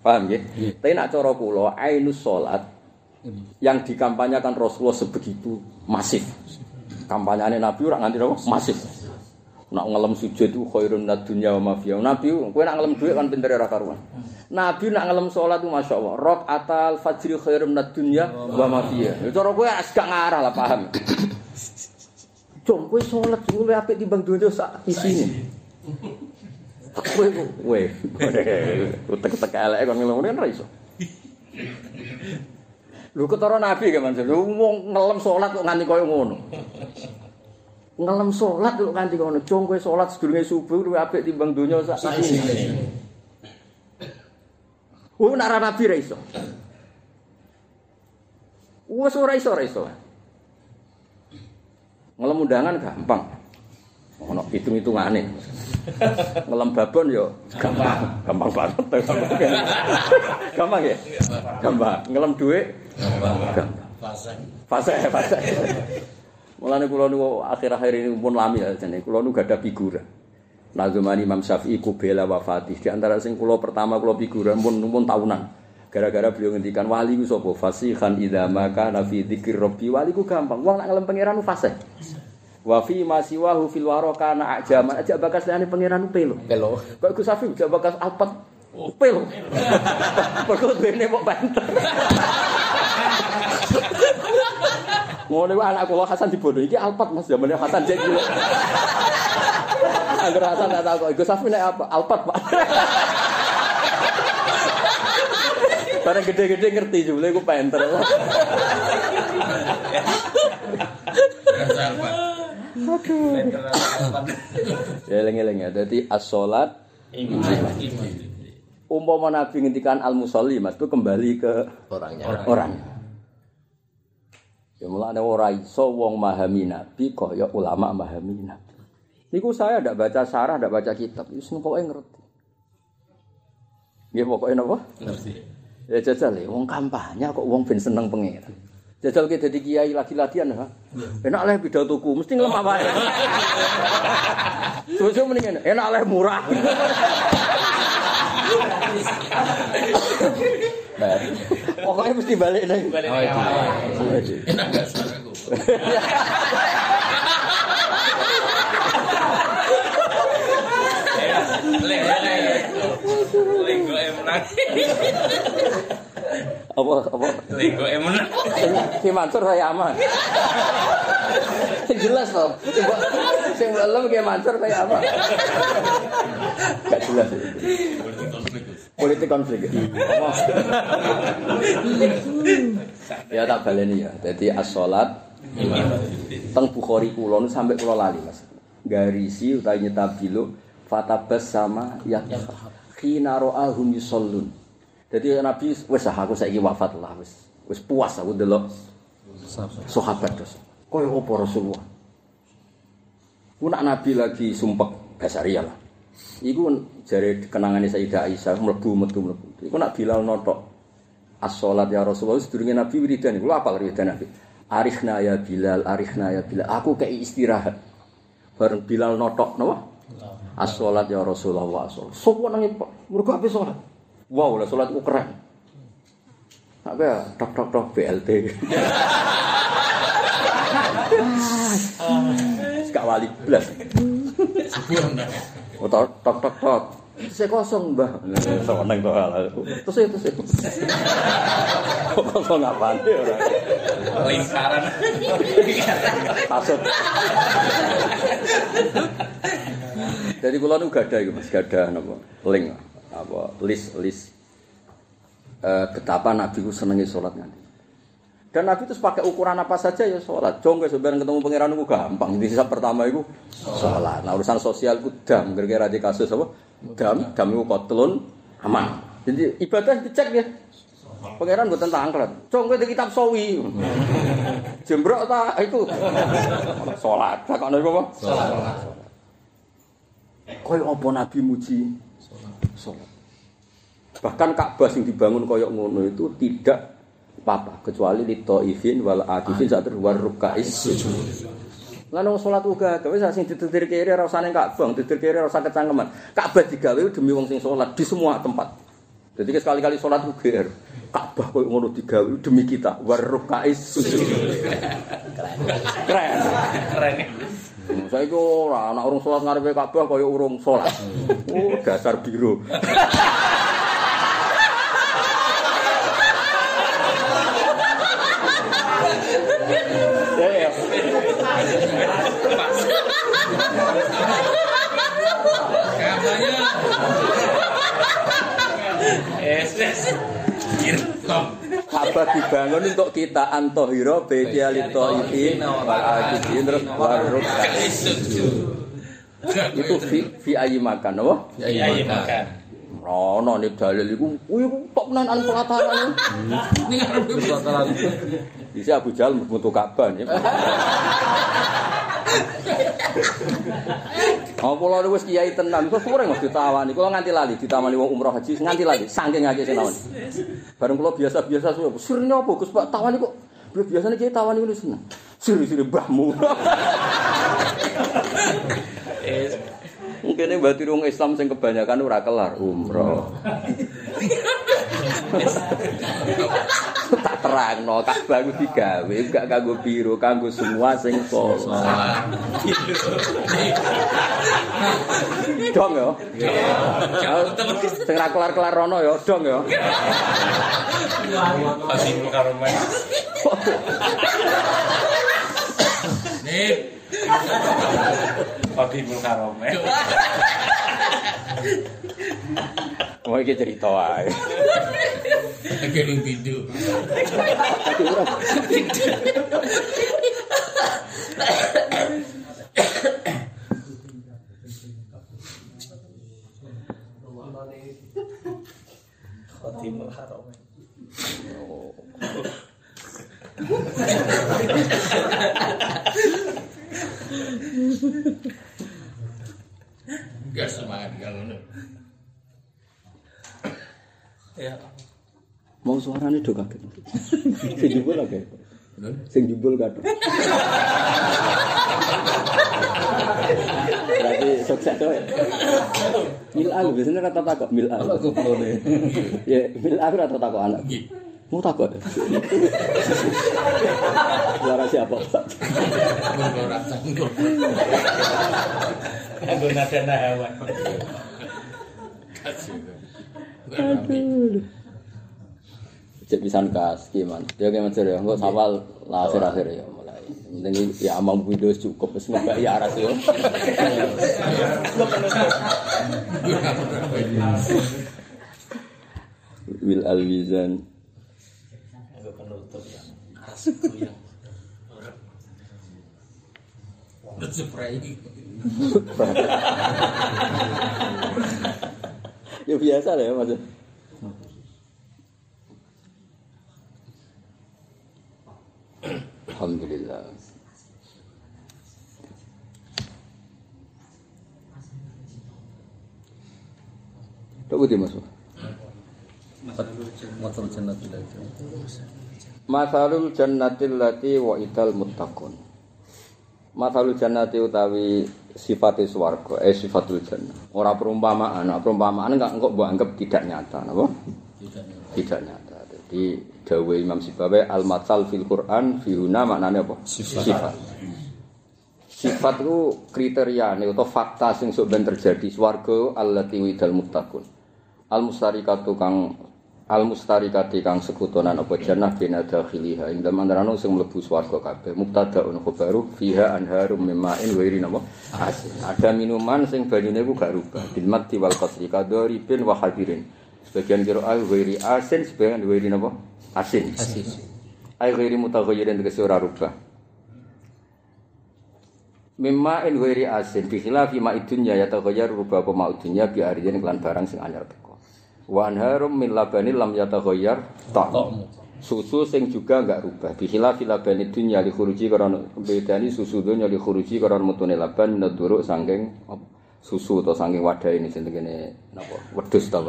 Speaker 1: Paham ya? Tapi nak cara kula ainus salat yang dikampanyakan Rasulullah sebegitu masif. Kampanyane Nabi ora nganti? Masif. Nak ngelem sujud itu khairun nad dunya wa ma fiha. Nabi kowe nak ngelem dhuwit kan pinter ora karuan. Nabi nak ngelem salat itu Masya Allah Rok atal fajri khairun nad dunya wa ma fiha. Ya cara kowe gak ngarah lah paham. Cung kowe salat luwih apik timbang donya sak isine. Kowe kowe utek-utek elek kon ngelem kan ora iso. Lho ketara Nabi kan. Lu wong ngelem salat kok nganti koyo ngono. Ngelem salat kok nganti ngono. Cung kowe salat sedurunge subuh luwih apik timbang donya sak isine. Oh, nak ra Nabi ra iso. Wes ora iso ora iso. Ngelem undangan gampang. Ono hitung-hitungane. Ngelem babon yo gampang, gampang banget. gampang ya? Gampang. Ngelem dhuwit gampang.
Speaker 2: Fase.
Speaker 1: Fase, fase. Mulane kula niku akhir-akhir ini pun lami ya jane. Kula niku gak ada figura. Nazumani Imam Syafi'i kubela wafati. Di antara sing kula pertama kula figuran pun pun tahunan. Gara-gara beliau ngendikan wali ku sapa? Fasihan idza maka nafi dzikir rabbi. Wali ku gampang. Wong nak ngelem pangeran ku fasih. Wa fi ma siwahu fil wara kana ajaman. Aja bakas liyane pangeran ku pelo.
Speaker 3: Pelo.
Speaker 1: Kok Gus Safi aja bakas alpat. Pelo. Perkut bene mok banter. Ngono ku anak kula Hasan dibodoh iki alpat Mas zamane Hasan iki. Angger Hasan tak tahu Gus Safi nek apa? Alpat, Pak. Barang gede-gede ngerti jebule ku penter.
Speaker 2: Rasa apa?
Speaker 1: Eling-eling ya. Dadi as-salat
Speaker 2: Iman.
Speaker 1: umpama Nabi ngendikan al-musolli Mas itu kembali ke
Speaker 3: Orangnya.
Speaker 1: orang. Ya mulane ora iso wong memahami Nabi kaya ulama memahami Nabi. Niku saya ndak baca sarah, ndak baca kitab. Wis pokoke ngerti. Nggih pokoke napa?
Speaker 3: Ngerti.
Speaker 1: Ya jajal ya, wong kampanye kok wong ben seneng pangeran. Jajal ki dadi kiai lagi-lagian ha. Enak leh pidatoku, mesti ngelemah wae. Susu mendingan enak leh murah. Nah, pokoknya mesti balik nih.
Speaker 3: Oh itu.
Speaker 2: Enak gak suaraku?
Speaker 4: Lego emenang.
Speaker 1: Apa apa?
Speaker 4: Lego emenang.
Speaker 1: Si Mansur saya aman. Jelas toh. Coba sing belum kayak Mansur saya aman. Gak jelas. Politik konflik. Apa? ya tak baleni ya. Jadi as-salat teng Bukhari kula nu sampai kula lali Mas. Garisi utawi nyetabilu fatabas sama ya khina ra'ahum yusallun. Jadi Nabi wis ah, aku saiki wafat lah wis. Wis puas aku delok sahabat terus. Koyo apa Rasulullah? Ku nak Nabi lagi sumpek basaria lah. Iku jare kenangane Sayyidah Aisyah mlebu metu mlebu. Iku nak Bilal notok as-salat ya Rasulullah sedurunge Nabi wiridan iku apal wiridan Nabi. Arifna ya Bilal, arifna ya Bilal. Aku kayak istirahat. Bareng Bilal notok napa? As-salat ya Rasulullah. Sopo nang mergo ape salat? Wow, lah salat ku keren. Apa ya? Tok tok tok BLT. Gak wali. Oh, tok tok tok tok. Saya kosong, Mbah. Seneng to hal. Terus itu sih. Kok kosong apaan sih orang?
Speaker 4: Lingkaran.
Speaker 1: Pasut. Jadi kula nu gada iku Mas, gada napa? Link apa list list eh, betapa Nabi ku senengi sholat nanti. Dan Nabi itu pakai ukuran apa saja ya sholat. Jong sebenarnya ketemu pangeran itu gampang. Di sisa pertama itu sholat. Nah urusan sosial itu dam. Gara-gara di kasus apa? Dam, dam itu kotlun aman. Jadi ibadah dicek ya. Pangeran gue tentang angkret. Jong di kitab sawi. Jembrok ta itu. Sholat. Takkan apa? Sholat. Koyo apa Nabi muji sholat. Bahkan Ka'bah yang dibangun koyok ngono itu tidak apa-apa kecuali di taifin wal akifin saat war rukais sujud. Lan wong salat uga gawe sak sing ditetir kiri ora usah ning Ka'bah, ditetir kiri ora usah kecangkeman. Ka'bah digawe demi wong sing salat di semua tempat. Jadi sekali-kali salat uga Ka'bah koyo ngono digawe demi kita war rukais sujud. Keren.
Speaker 4: Keren.
Speaker 1: Saya itu ora anak urung sholat ngarepe Ka'bah kaya urung sholat. Oh, dasar biru. Ya, ya.
Speaker 2: Katanya
Speaker 4: Es es.
Speaker 2: top.
Speaker 1: Ka'bah dibangun untuk kita antohiro bedia lito ini wal akidin terus waruk itu fi fi ayi makan apa?
Speaker 4: Iya iya makan.
Speaker 1: Rono nih dalil iku, wih kok menan pelataran.
Speaker 2: Ini ngarep gue.
Speaker 1: Bisa Abu Jahal membentuk Ka'bah nih. Oh, kula wis kiai tenan, kok sore mesti ditawani. Kula nganti lali ditawani wong umroh haji nganti lali, saking akeh sing tawani. Bareng kula biasa-biasa suwe, sirine apa Gus Pak tawani kok Biasa biasanya kiai tawani ngono seneng. Siri-siri mbahmu. Mungkin berarti wong Islam sing kebanyakan ora kelar umroh. tak terangno Ka'bah ku digawe gak kanggo biru, kanggo semua sing salat. Dong yo. Sing ra kelar-kelar rono yo, dong yo.
Speaker 4: Pasti karo men.
Speaker 2: Nih,
Speaker 4: Babi mulkarome.
Speaker 1: Mau iki cerita ae.
Speaker 2: Tekel ing pintu.
Speaker 4: Oh.
Speaker 2: Gak semangat kalau.
Speaker 4: Ya.
Speaker 1: Mau suarane do kaget. Sing jebul.
Speaker 2: Bener?
Speaker 1: Sing jebul kathok. Berarti sukses tuh. Milal biasanya kata takok milal.
Speaker 2: Apa kuplone?
Speaker 1: Ya milal rata takok anak. Mau takok. Suara siapa? Pak?
Speaker 2: Ora sanggup.
Speaker 4: Nganggo nada hawa.
Speaker 2: Kasih.
Speaker 1: Aduh. Cek pisan kas gimana? Dia macam ya, enggak sawal lah akhir-akhir ya mulai. Penting ya amang Windows cukup wis mbak ya aras yo. Wil Alwizan
Speaker 4: asku yang
Speaker 2: Spray.
Speaker 1: Ya biasa lah ya mas. Alhamdulillah. Tak putih masuk.
Speaker 3: Matal jannatil
Speaker 1: Masalul jannatil lati wa idal muttaqun. Masalul jannati utawi sifate swarga, eh sifatul jannah. Ora perumpamaan, perumpamaan enggak engkok mbok anggap tidak nyata, napa? Tidak nyata. Jadi dawuh Imam Sibawi al matsal fil Quran fihuna maknane apa? Sifat. Sifat itu kriteria nih atau fakta sing sok ben terjadi swarga allati widal muttaqun. Al mustarikatu kang al mustarikati kang sekutonan apa jannah bina dakhiliha ing dalem antarane sing mlebu swarga kabeh mubtadaun khabaru fiha anharum min ma'in wa irin apa asin. Ada minuman sing banyune ku gak rubah. Bil mati wal qasri kadoribin wa hadirin. Sebagian kira al wairi asin sebagian wairi apa asin. Asin. Ay ghairi mutaghayyirin tegese ora rubah. Mimma in ghairi asin. Bi khilafi ma idunya ya taghayyar rubah apa ma idunya bi aridin kelan barang sing anyar teko. Wa anharum min labani lam yataghayyar ta. Susu sing juga enggak rubah. Bi khilafi labani dunya li khuruji karena bedani susu dunya li khuruji karena mutune laban duruk apa, susu atau saking wadah ini sing kene napa wedhus ta.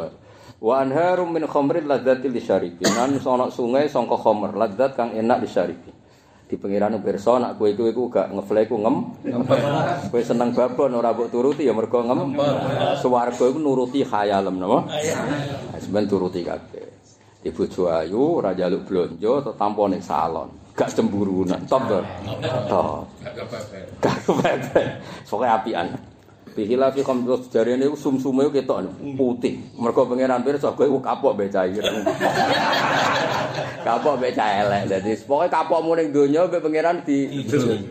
Speaker 1: Wa anharum min khamrin ladzatil lisyaribin. Nan sono sungai sangka khamr ladzat kang enak lisyaribin. Di pengiran pirsa nak kowe iku iku gak ngefle ku ngem. Kowe seneng babon ora mbok turuti ya mergo ngem. Swarga iku nuruti khayalem napa? Sampeyan turuti kabeh. Di bojo ayu ora njaluk blonjo tetampo ning salon. Gak cemburunan, top to. Top.
Speaker 2: Gak kepepet.
Speaker 1: Gak kepepet. Pokoke apian. Bihila fi khamdus jarene iku sumsume ketok putih. Mergo pangeran pirsa kowe iku kapok mbek cairan. kapok mbek cah elek. Dadi pokoke kapokmu ning donya mbek pangeran di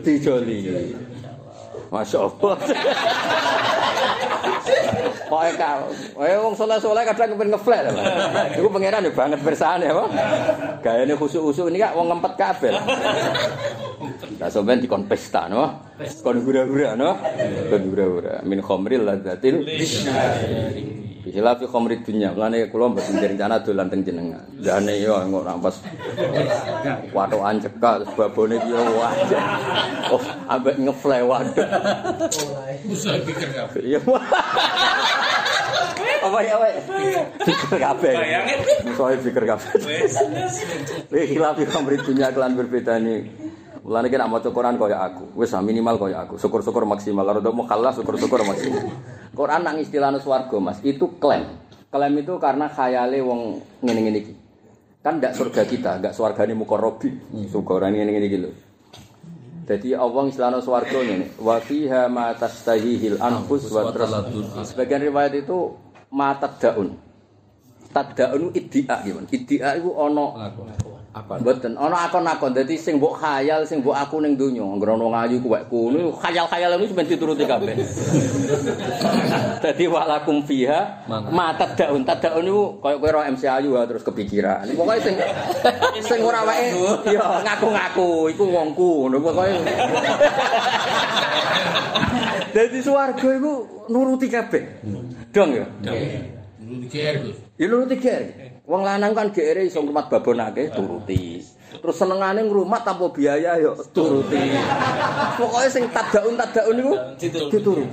Speaker 1: dijoli. Masya Allah. Pokoke kau, eh wong soleh-soleh kadang kepen ngeflat. Iku pangeran ya banget bersane apa? Gayane khusuk-khusuk ini kak wong ngempet kabel. Lah sampean dikon pesta no. Kon hura-hura no. Kon hura-hura min khamril ladzatil Bisila fi khamrid dunya. Mulane kula mboten rencana dolan teng jenengan. Jane yo engko rampas watokan cekak terus babone piye wah. Oh, ambek ngefle waduh.
Speaker 2: Usah pikir kabeh.
Speaker 1: Iya. Apa ya, Wek? Pikir kabeh.
Speaker 4: Bayangin.
Speaker 1: Soale pikir kabeh.
Speaker 4: Wes.
Speaker 1: Wih, khilaf fi khamrid dunya kelan berbeda nih. Mulane ki nak maca Quran kaya aku. Wis ah, minimal kaya aku. Syukur-syukur maksimal. Ora mau kalah syukur-syukur maksimal. Quran nang istilahnya swarga Mas, itu klaim. Klaim itu karena khayale wong ngene-ngene iki. Kan ndak surga kita, ndak swargane mukarrabi. Surga orang ngene-ngene iki lho. Jadi Allah istilahnya swarga ngene, wa fiha ma tastahihil anfus wa. Sebagian riwayat itu ma tadaun. Tadaun iddia gimana? Iddia itu ono
Speaker 3: Apa?
Speaker 1: Mboten, ana akon-akon dadi sing mbok khayal, sing mbok aku ning donya, anggere ana ngayu kuwek kuno, khayal-khayal itu sampeyan dituruti kabeh. Dadi walakum fiha ma tadaun. Tadaun niku kaya kowe ro MC Ayu terus kepikiran. Pokoke sing sing ora wae ya ngaku-ngaku iku wongku ngono pokoke. Dadi swarga iku nuruti kabeh. Dong ya.
Speaker 2: Dulu GR Gus.
Speaker 1: Ya nuruti GR. Wong lanang kan GR iso ngrumat babonake turuti. Terus senengane ngrumat tanpa biaya ya turuti. Pokoke sing tadaun tadaun niku dituruti.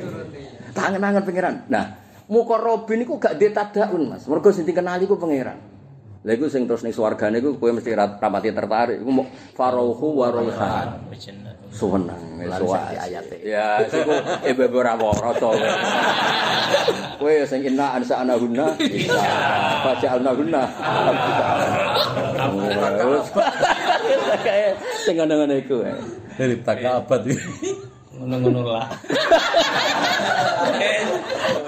Speaker 1: Tangan-tangan pangeran. Nah, mukarrabin niku gak dhe tadaun, Mas. Mergo sing dikenali ku pangeran. Lha iku sing terus ning swargane iku kowe mesti ra- rapati tertarik. Iku mau farauhu wa raihan. Suwenang suwa ayate. Ya, siku ibu ora waca. Kowe sing inna ansa anahunna bisa. Baca anahunna. Kayak sing ngono-ngono iku. eh.
Speaker 3: Dari takabat iki.
Speaker 4: Ngono-ngono lah.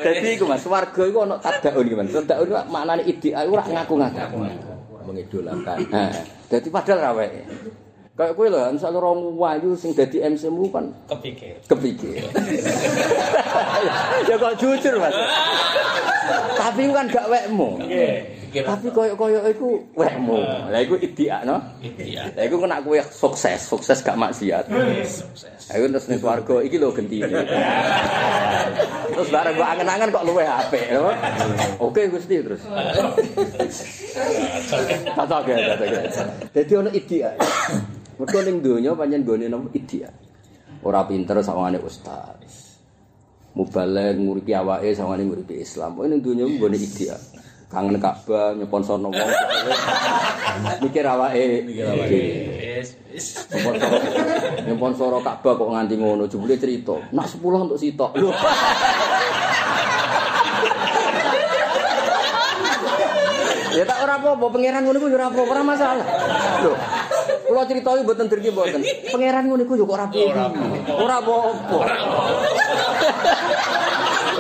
Speaker 1: Dadi iku Mas, warga iku ana tadaun iki Mas. Tadaun iku maknane ideal ora ngaku-ngaku.
Speaker 3: Mengidolakan.
Speaker 1: Nah, dadi padahal ra wae. Kayak kowe lho, misal ora wayu sing dadi MC mu kan
Speaker 4: Kepikir.
Speaker 1: kepikir. ya kok jujur Mas. Tapi kan gak wekmu. Tapi koyo-koyo iku wekmu. Lah iku ideal no.
Speaker 4: Iya.
Speaker 1: Lah iku kena kowe sukses, sukses gak maksiat.
Speaker 4: Sukses.
Speaker 1: Ayo terus ning swarga iki lho gentine. terus bareng gua angen-angen kok luwih apik, lho. Oke Gusti terus. Cocok ya, cocok ya. Dadi ono ideal. Mergo ning donya pancen gone nang ideal. Ora pinter sawangane ustaz. Mubalek nguripi awake sawangane nguripi Islam. Pokoke ning donya ku gone ideal. Kangen Ka'bah nyeponsorno wong. Mikir awake, mikir awake.
Speaker 4: Wis, wis.
Speaker 1: Nyempon soro Ka'bah kok nganti ngono, jebule cerita. Nak 10 untuk sitok. Lho. Ya tak ora apa-apa, pangeran ngono iku ya ora apa-apa, ora masalah. Lho. Kula critani mboten dirki mboten. Pangeran ngono iku ya kok ora apa-apa. Ora apa-apa.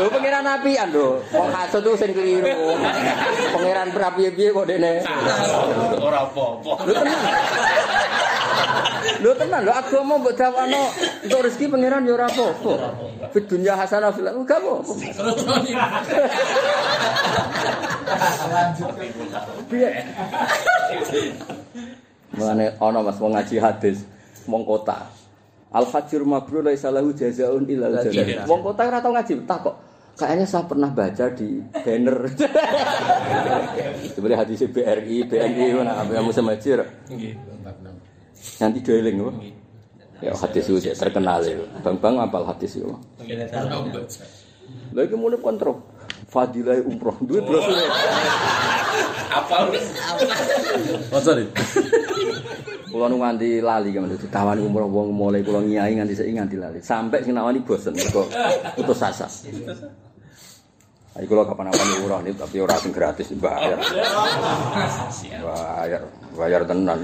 Speaker 1: Lho pangeran apian lho. Wong hasud tuh sing keliru. Pangeran prapiye-piye kok dene.
Speaker 4: Ora apa-apa.
Speaker 1: Lho tenan. Lho tenan lho agama mbok dawano untuk rezeki pangeran ya ora apa-apa. Fit dunya hasanah fil akhirah gak apa-apa. Piye? Mulane ana Mas wong ngaji hadis wong kota. Al hajjur mabrur laisa lahu jazaun illa jannah. Wong kota ora tau ngaji tak kok. Kayaknya saya pernah baca di banner. Sebenarnya hadis BRI, BNI, mana apa yang musim majir. Nanti doeling apa? Ya hadis itu terkenal itu. Bang Bang apal hadis itu. Lagi mulai kontrol. Fadilah umroh, duit brosur.
Speaker 2: Apa?
Speaker 3: Masa nih?
Speaker 1: Kulo nu nganti lali kan ditawani umroh wong mulai kulo nyai nganti saiki nganti lali. Sampai sing nawani bosen mergo putus asa. Ayo kulo kapan-kapan umroh nih tapi ora sing gratis bayar. Bayar, bayar tenan.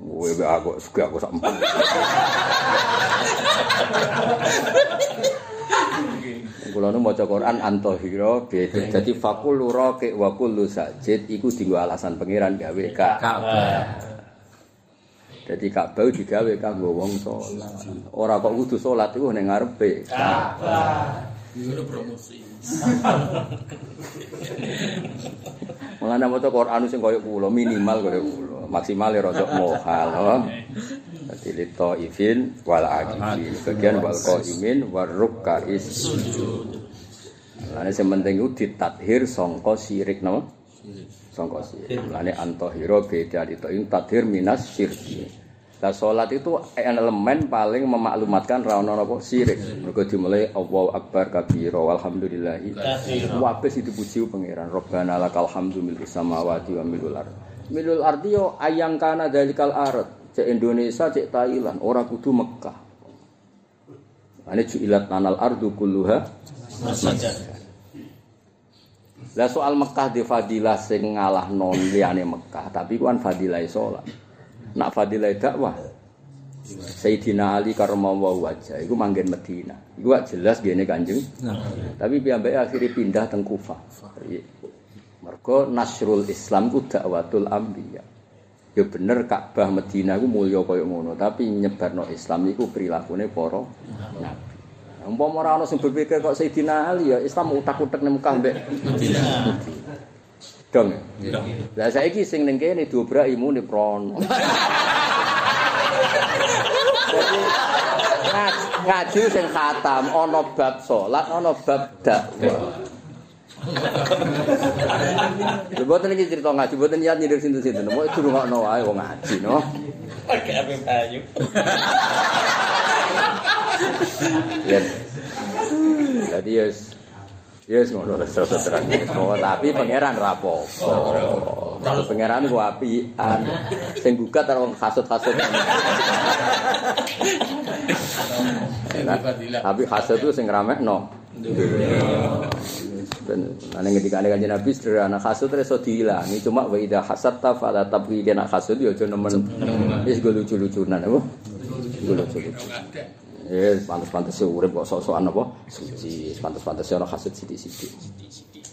Speaker 1: Gue be aku suka aku sak Kulo nu maca Quran antohira beda. Jadi fakul raqi wa kullu sajid iku dienggo alasan pangeran gawe ka.
Speaker 3: Ka'bah.
Speaker 1: Jadi Ka'bah digawe kanggo wong salat. Ora kok kudu salat iku ning ngarepe.
Speaker 2: Promosi.
Speaker 1: Mulane maca Quran sing kaya kula minimal kaya kula. Maksimal ya rada mohal. Dadi lito ifin wal akifin. Bagian wal qaimin war rukais sujud. Mulane sing penting iku ditathir sangka sirik napa? Sangka sirik. Mulane antahira beda lito ing tathir minas syirki. Lah salat itu elemen paling memaklumatkan ra ono napa sirik. Mergo dimulai Allahu akbar kabira walhamdulillahi. Wabes dipuji pangeran. Rabbana lakal hamdu mil samawati wa milul ard. Milul ardi yo ayang kana dalikal ard. Cek Indonesia, cek Thailand, ora kudu Mekah. Ane ju'ilat tanal ardu kulluha. Lah soal Mekah di fadilah sing ngalah non liyane Mekah, tapi ku kan fadilah salat. Nak fadilah dakwah. Sayyidina Ali karramallahu wajah iku manggen Medina. Iku jelas gene Kanjeng. Tapi piyambake akhirnya pindah teng Kufah. Iya. Mergo nasrul Islam ku dakwatul anbiya. Ya bener Ka'bah Medina ku mulya kaya ngono, tapi nyebarno Islam iku prilakune para nabi. Umpama ora ana sing berpikir kok Sayyidina Ali ya Islam utak-utak ning Mekah mbek Medina. Dong. Lah saiki sing ning kene diobrak imune prono. Ngaj- ngaji sing khatam ana bab salat, ana bab dakwah. Boten iki cerita ngaji, boten niat nyindir sinten-sinten. Mau durungokno wae wong ngaji, no.
Speaker 4: Pakai api bayu.
Speaker 1: Ya. Jadi yes Yes ngono wis terus terang. Oh, tapi pangeran ra apa-apa. Kalau pangeran ku apian. Sing gugat karo wong hasud-hasud. Nah, Tapi hasud itu sing ramekno. Ben ane ngendikane kanjeng Nabi sederhana hasud iso diilangi cuma wa idza hasadta fala tabghi kena hasud ya aja nemen wis go lucu-lucunan apa lucu-lucu Ya, pantes-pantes urip kok sok-sokan apa? Suci, pantes-pantes ana hasud sithik-sithik.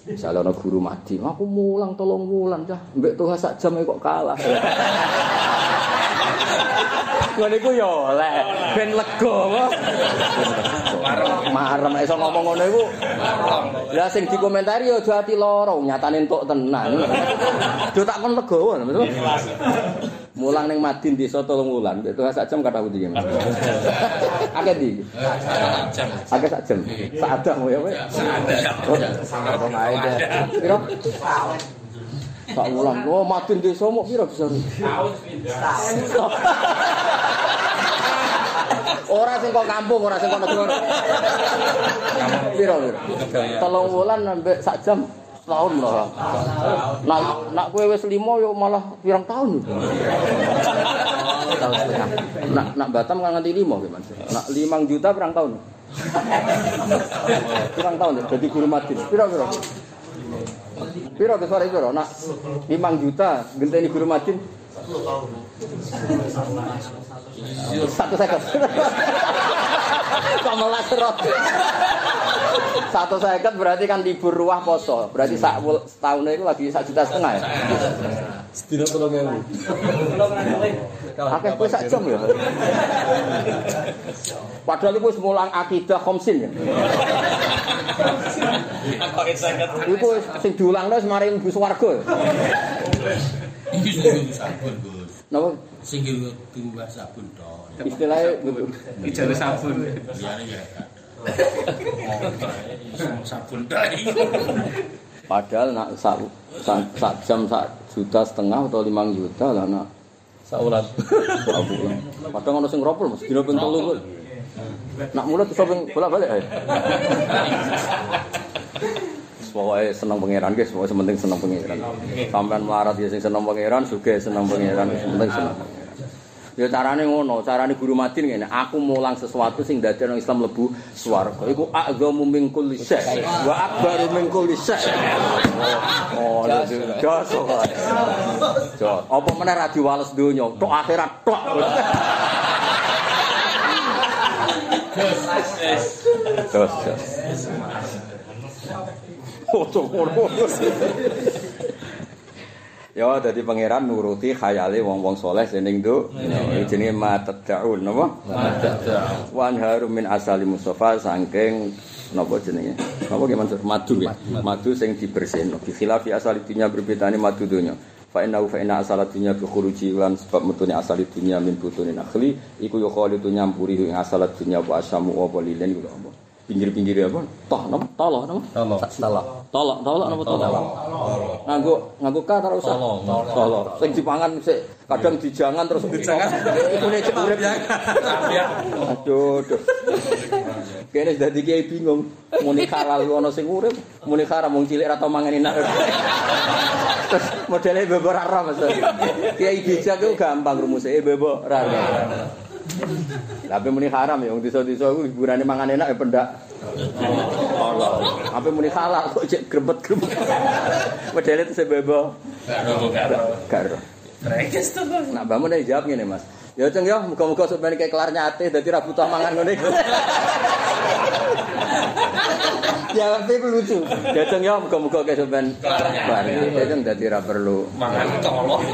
Speaker 1: Misalnya ana guru mati, aku mulang tolong wulan cah, mbek tuh sak jam kok kalah. Ngono iku ya oleh ben lega apa? Marem iso ngomong ngono iku. Lah sing dikomentari ya aja ati lara, nyatane entuk tenan. Do tak kon legowo. Mulang ning Madin desa tolong wulan, tuh sak jam kata pundi Mas. Akeh di.
Speaker 2: jam.
Speaker 1: Akeh sak jam. Sak adang ya kowe. Ae deh. Piro? Sak wulan. Oh, Madin desa mok piro bisa? Ora sing kok kampung, ora sing kok negara. Piro piro? Telung wulan sampai sak jam tahun lah. Nak nak kowe wis limo yo malah pirang tahun. Nak nak Batam kan nganti limo ki, Mas. Nak 5 juta pirang tahun? Pirang tahun jadi guru madin. Piro piro? Piro ke sore piro? Nak 5 juta genteni guru madin. Satu second. Kok malah serot. Satu second berarti kan libur ruah poso. Berarti sak setahun itu lagi sak juta setengah ya.
Speaker 3: Sedina tolong ewu.
Speaker 1: Akeh kowe sak jam ya. Padahal iku wis mulang akidah khamsin ya. Iku wis sing diulangno wis mari mlebu swarga ya.
Speaker 2: Iki sing sabun, Gus.
Speaker 1: Napa
Speaker 2: Sing diubah sabun tok.
Speaker 1: istilahnya gitu.
Speaker 5: Ijazah sabun.
Speaker 2: Liyane ya. Sabun tok iki.
Speaker 1: Padahal nak sak, sak, jam sak juta setengah atau limang juta lah nak bulan. Padahal ono sing ropol Mas, dina ping 3 kok. Nak mulut iso ping bolak-balik ae. Pokoknya seneng pangeran guys, pokoknya sementing seneng pangeran. Sampean melarat ya sing seneng pangeran, juga seneng pangeran, sementing seneng pangeran. Ya carane ngono, carane guru madin ngene, aku mulang sesuatu sing dadi orang Islam lebu swarga. Iku a'dhamu min kulli syai wa akbaru min kulli syai. Oh, jos. Jos. Apa meneh ra diwales donya, tok akhirat tok. Jos, jos. Ngono. Ya dadi pangeran nuruti khayale wong-wong soleh dening nduk. Ya jenenge matad'un napa? Wan harum min asali mustafa saking napa jenenge? Napa ki Mansur? Madu ya. Madu sing dibersihno. Bi khilafi asali dunya berbedane madu dunya. Fa inna fa inna asal dunya bi khuruji lan sebab metune asal dunya min butune nakhli iku yo khalitu nyampuri ing asal dunya wa asamu wa lilin iku apa? Pinggir-pinggir apa? Toh napa? Toloh napa?
Speaker 3: Tolong.
Speaker 1: Tolok. Tolok, tolok napa tolok? Nganggo nganggo ka ta ora usah? Tolok. Sing dipangan sik kadang dijangan terus dijangan. Iku nek cek urip. Aduh, aduh. Kene dadi kiai bingung. Muni halal ana sing urip, muni haram wong cilik ra tau mangan enak. Terus modele bebo ra roh Mas. Kiai bijak itu gampang rumusnya, eh bebo ra. Tapi muni haram ya, wong desa-desa iku hiburane mangan enak ya pendak. Allah. Apa muni halal kok cek grempet-grempet. Modele itu sebebo.
Speaker 2: Karo karo.
Speaker 1: Garo.
Speaker 4: Rekes tuh.
Speaker 1: Nah, Mbak Mun jawab ngene, Mas. Ya ceng ya, muga-muga sampeyan kayak kelar nyate dadi ra butuh mangan ngene iku. Jawabnya itu lucu. Ya ceng ya, muga-muga kayak sampeyan kelar nyate ceng dadi ra perlu.
Speaker 4: Mangan tolong.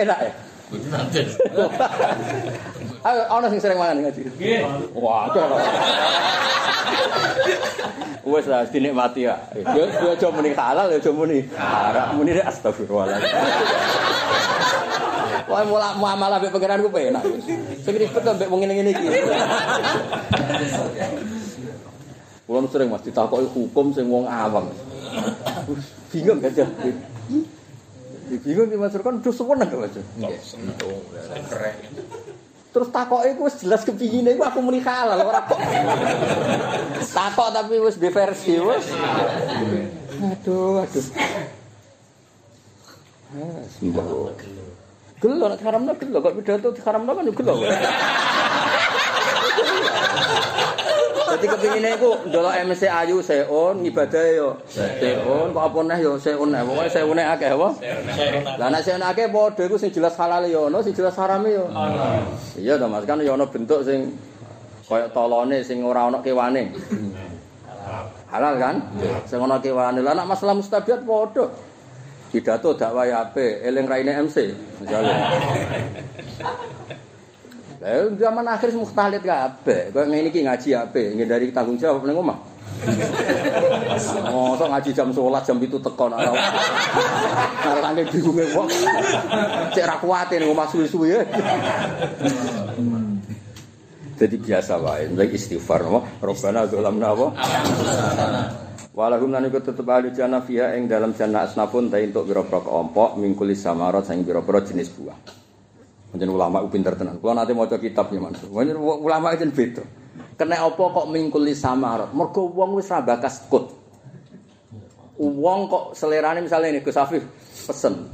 Speaker 1: Enak ya? Ayo, ana sing sering mangan ngaji. Wah, ada. Wes lah dinikmati ya. Yo yo aja muni halal yo aja muni haram. Muni astagfirullahaladzim. Wah, mulak muamalah mbek pangeran ku penak. Sing ribet mbek wong ngene-ngene iki. Kulo sering Mas ditakoki hukum sing wong awam. Bingung gak jadi. Bingung ki Mas kan terus seneng gak Mas.
Speaker 4: Sentuh. Keren.
Speaker 1: Terus takoke iku wis jelas kepingine iku aku muni halal ora kok. Takok tapi wis diversi wis. Aduh, aduh. Ah, sembah. Gelo nek haramno gelo kok pidato diharamno kan yo gelo. Dadi kepingine iku ndelok MC Ayu seon ibadah yo seon kok apa neh yo seon ae pokoke seone akeh apa? Lah nek seon akeh padha iku sing jelas halal yo ono sing jelas harame yo. Iya to Mas kan yo ono bentuk sing kaya tolone sing ora ono kewane. Halal kan? Sing ono kewane. Lah nek masalah mustabiat padha. Pidato dakwah apik, eling raine MC misalnya. Lah zaman akhir mukhtalit kabeh. Kok ngene iki ngaji apik, ngindari tanggung jawab ning omah. Mosok ngaji jam 11 jam itu teko nek ora. Angge bingunge wong. Cek ra kuat ning omah suwi-suwi. ya. Jadi biasa wae, lagi istighfar apa? Robbana dzalamna apa? Walahum lan iku tetep ahli jannah fiha ing dalam jannah asnafun ta entuk pira-pira keompok mingkuli samarat sing pira-pira jenis buah. Menjen ulama ku pinter tenan. Kula nate maca kitab ya Mansur. Menjen ulama jen beda. Kena apa kok mingkuli samarat? Mergo wong wis ra bakas kut. Wong kok selerane misalnya ini Gus Afif pesen.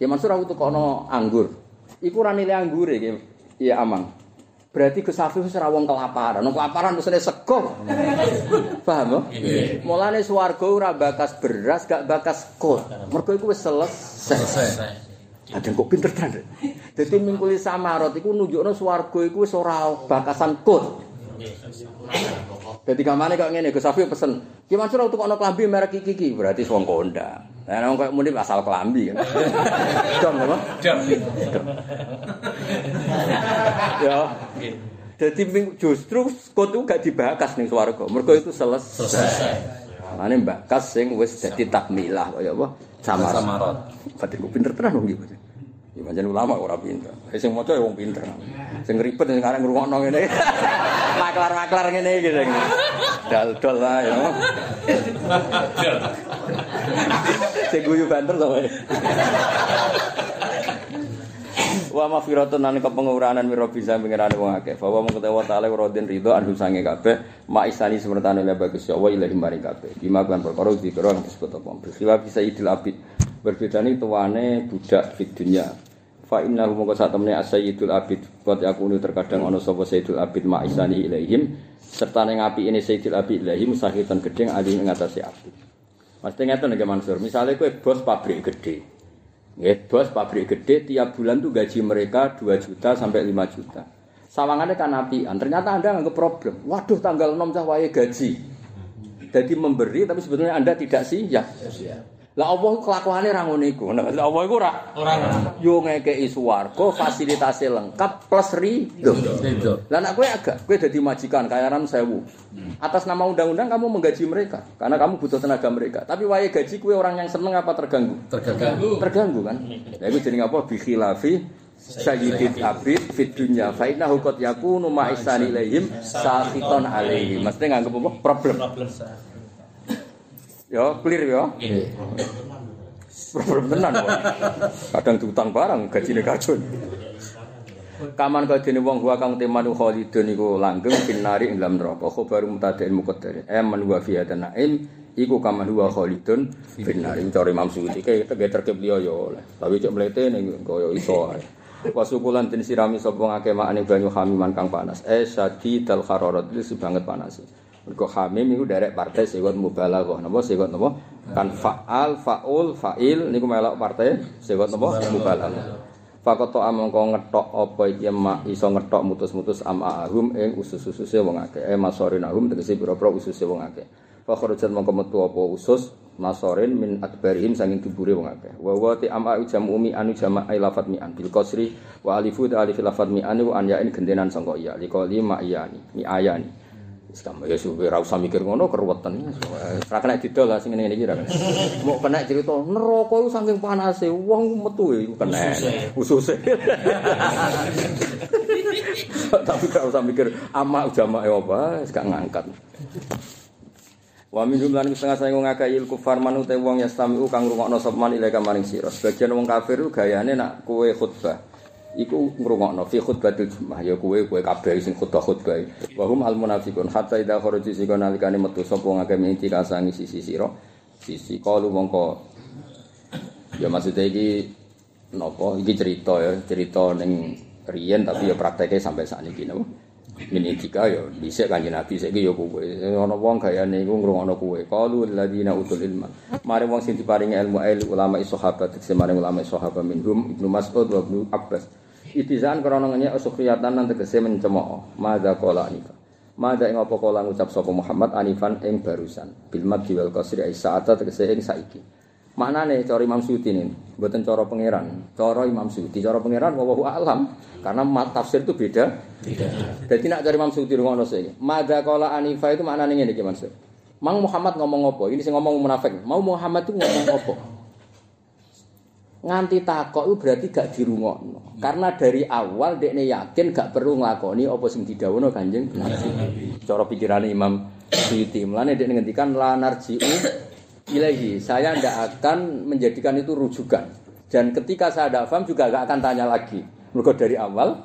Speaker 1: Ya Mansur aku tukono anggur. Iku ora nilai anggure iki. Iya aman. Berarti Gus Afif wis ora wong kelaparan. Wong kelaparan mesine sego. Paham ya? Mulane swarga ora bakas beras, gak bakas kut. Mergo iku wis selesai. Ada kok pinter tenan. Dadi mingkuli samarot iku nunjukno swarga iku wis ora bakasan kut. Dadi kamane kok ngene Gus Afif pesen. Ki Mansur untuk ana klambi merek iki iki berarti wong konda. Lah wong kok muni asal klambi kan. Dom apa?
Speaker 4: Jam.
Speaker 1: Ya. Ming- justru kut itu gak dibakas ning swarga. Mergo itu selesai.
Speaker 4: Selesai.
Speaker 1: Mane bakas sing wis dadi takmilah kaya apa? Samarat. Berarti ku pinter tenan wong iki. Ya ulama ora pinter. Sing maca ya wong pinter. Sing ribet sing arek ngrungokno ngene. Maklar-maklar ngene iki sing. Dal-dol lah ya. Sing guyu banter to wae. Wa mafiratun nan kepenguranan mira bisa pengirane wong akeh. Bahwa mung ketawa taala rodin ridho anhu sange kabeh mak isani semertane le bagus ya wa ilahi maring kabeh. Bima kan perkara dikira disebut apa. Bisa idil abid. Berbeda nih tuane budak di dunia. Fa inna mongko sak temene asayyidul abid. Aku ini terkadang ana sapa sayyidul abid mak isani ilaihim serta ning api ini sayyidul abid ilaihim sahitan gedeng ali ing atase abid. Mesti ngeten nggih Mansur. Misalnya kowe bos pabrik gede. Nggih, bos pabrik gede tiap bulan tuh gaji mereka 2 juta sampai 5 juta. Sawangannya kan apian. Ternyata Anda nganggep problem. Waduh, tanggal 6 cah wae gaji. Jadi memberi tapi sebetulnya Anda tidak siap. Lah Allah kelakuannya ra ngono iku. Nah, lah Allah iku ora
Speaker 4: Orang.
Speaker 1: yo ngekeki swarga fasilitasnya lengkap plus ridho. Lah anak kowe agak, kowe dadi majikan kayaran sewu. Atas nama undang-undang kamu menggaji mereka karena kamu butuh tenaga mereka. Tapi wae gaji kowe orang yang seneng apa terganggu?
Speaker 3: Terganggu.
Speaker 1: Terganggu kan? Lah iku jenenge apa? Bi khilafi sayyidil abid fit dunya fa innahu qad yakunu ma'isani ilaihim saqiton alaihim. Mesti nganggep apa? Problem. Ya, clear ya. Problem tenan kok. Kadang diutang barang gajine kacun. Kaman kau dene wong gua kang temanu khalidun iku langgeng binari ing dalam neraka khabaru mutadain muqaddar. Aman wa fi naim iku kaman huwa khalidun binari cara Imam Suyuti kayak tege terkep liya ya oleh. Tapi cek mlete ning kaya iso ae. Wasukulan den sirami sapa ngake makane banyu hamiman kang panas. Eh syadidal hararat itu banget panas. Mergo hamim iku derek partai sewot mubalaghah. Napa sewot napa? Kan faal, faul, fa'il niku melok partai sewot napa? Mubalaghah. Fakoto amangka ngetok apa iki mak iso ngetok mutus-mutus amahum ing usus-ususe wong akeh. Eh masorinahum tegese pira-pira ususe wong akeh. Fa kharajat mangka metu apa usus masorin min adbarihim sanging dubure wong akeh. Wa wa ti ama jamu mi anu jama ai lafat mi an bil qasri wa alifu ta alif lafat mi anu an ya gendenan sangka iya liqali ma iyani mi ayani. Kamu ya suwe ora usah mikir ngono keruwetan. Ora kena didol lah sing ngene iki ra. Mau kena cerita neraka iku saking panase wong metu iku kena. Ususe. Tapi ora usah mikir ama jamae apa, gak ngangkat. Wa min jumlah setengah saya ngakai il kufar manut wong yastamiu kang rungokno sapa man ilaika maring sira. Sebagian wong kafir gayane nak kowe khutbah. Iku ngrungokno fi khutbatil Jumat ya kowe kowe kabeh sing khutbah khutbah. Wa hum al munafiqun hatta idza kharaju sika nalikane metu sapa ngake minti kasangi sisi sira. Sisi kalu mongko ya maksudnya iki napa iki cerita ya cerita ning riyen tapi ya prakteknya sampai saat ini napa ini jika ya bisa kanjeng Nabi saiki ya kowe ana wong gayane iku ngrungokno kowe qalu alladziina utul ilma. Mari wong sing diparingi ilmu ulama sahabat sing maring ulama sahabat minhum Ibnu Mas'ud wa Ibnu Abbas. Itizan krana ngenyek sukriyatan lan tegese mencemooh. Madza qala anifa madza ing apa kala ngucap sapa Muhammad anifan ing barusan. Bil mad wal qasri ai sa'ata ing saiki Maknane cara Imam Suyuti ini, buatan cara pangeran, cara Imam Suyuti, cara pangeran wallahu alam, karena mat tafsir itu beda. Beda. Jadi nak cara Imam Suyuti ngono sih. Mada kala anifa itu maknane ngene iki maksud. Mang Muhammad ngomong apa? Ini sing ngomong munafik. Mau Muhammad itu ngomong apa? Nganti takok itu berarti gak dirungokno. Karena dari awal dekne yakin gak perlu nglakoni apa sing didhawuhno Kanjeng Nabi. Cara pikirane Imam Suyuti. Mulane dekne ngendikan la narji'u ilahi saya tidak akan menjadikan itu rujukan. Dan ketika saya tidak paham juga gak akan tanya lagi. Mereka dari awal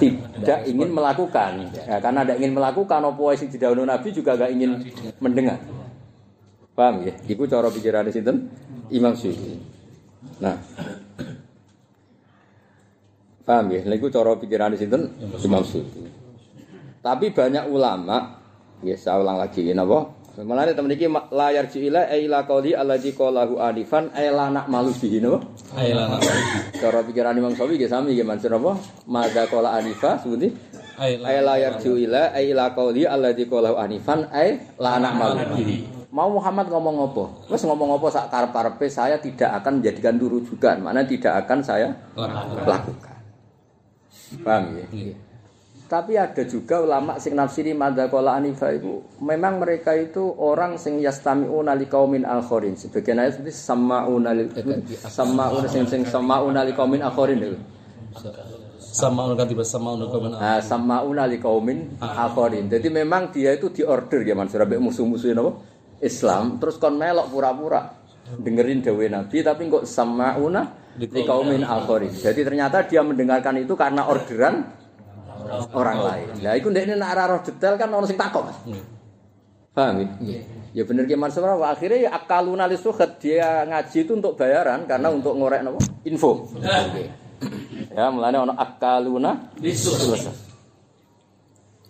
Speaker 1: tidak ingin melakukan. Ya, karena tidak ingin melakukan apa yang tidak nabi juga gak ingin mendengar. Paham ya? Itu cara pikiran di Imam Syuuti. Nah. Paham ya? Itu cara pikiran di Imam Syuuti. Tapi banyak ulama ya saya ulang lagi ya napa Mulane temen iki layar jiila ila qauli allazi qalahu anifan ai la nak malu bihi no.
Speaker 3: Ai la nak.
Speaker 1: Cara pikiran Imam Syafi'i ge sami ge mansur apa? Mada qala anifa sebuti layar jiila ai ila qauli allazi qalahu anifan ai la nak malu bihi. Mau Muhammad ngomong apa? Wes ngomong apa sak karep-karepe saya tidak akan menjadikan rujukan, mana tidak akan saya lakukan. Paham ya? Tapi ada juga ulama sing nafsiri madzakola anifa itu memang mereka itu orang sing yastami'una liqaumin akharin. Sebagian ayat seperti sama'una li sama'una sing sing sama'una liqaumin akharin itu.
Speaker 3: Sama'una kan tiba sama'una liqaumin
Speaker 1: Ah sama'una liqaumin akharin. Jadi memang dia itu diorder ya Mansur ambek musuh-musuh napa? Islam terus kon melok pura-pura dengerin dawe Nabi tapi kok sama'una liqaumin akharin. Jadi ternyata dia mendengarkan itu karena orderan orang lain. Lah iku ndekne nek ora roh detail kan ono sing takok. Paham ya? Ya bener ki Mansur akhirnya ya akaluna lisuhat dia ngaji itu untuk bayaran karena untuk ngorek nopo info. ya mulane ono akaluna lisuhat.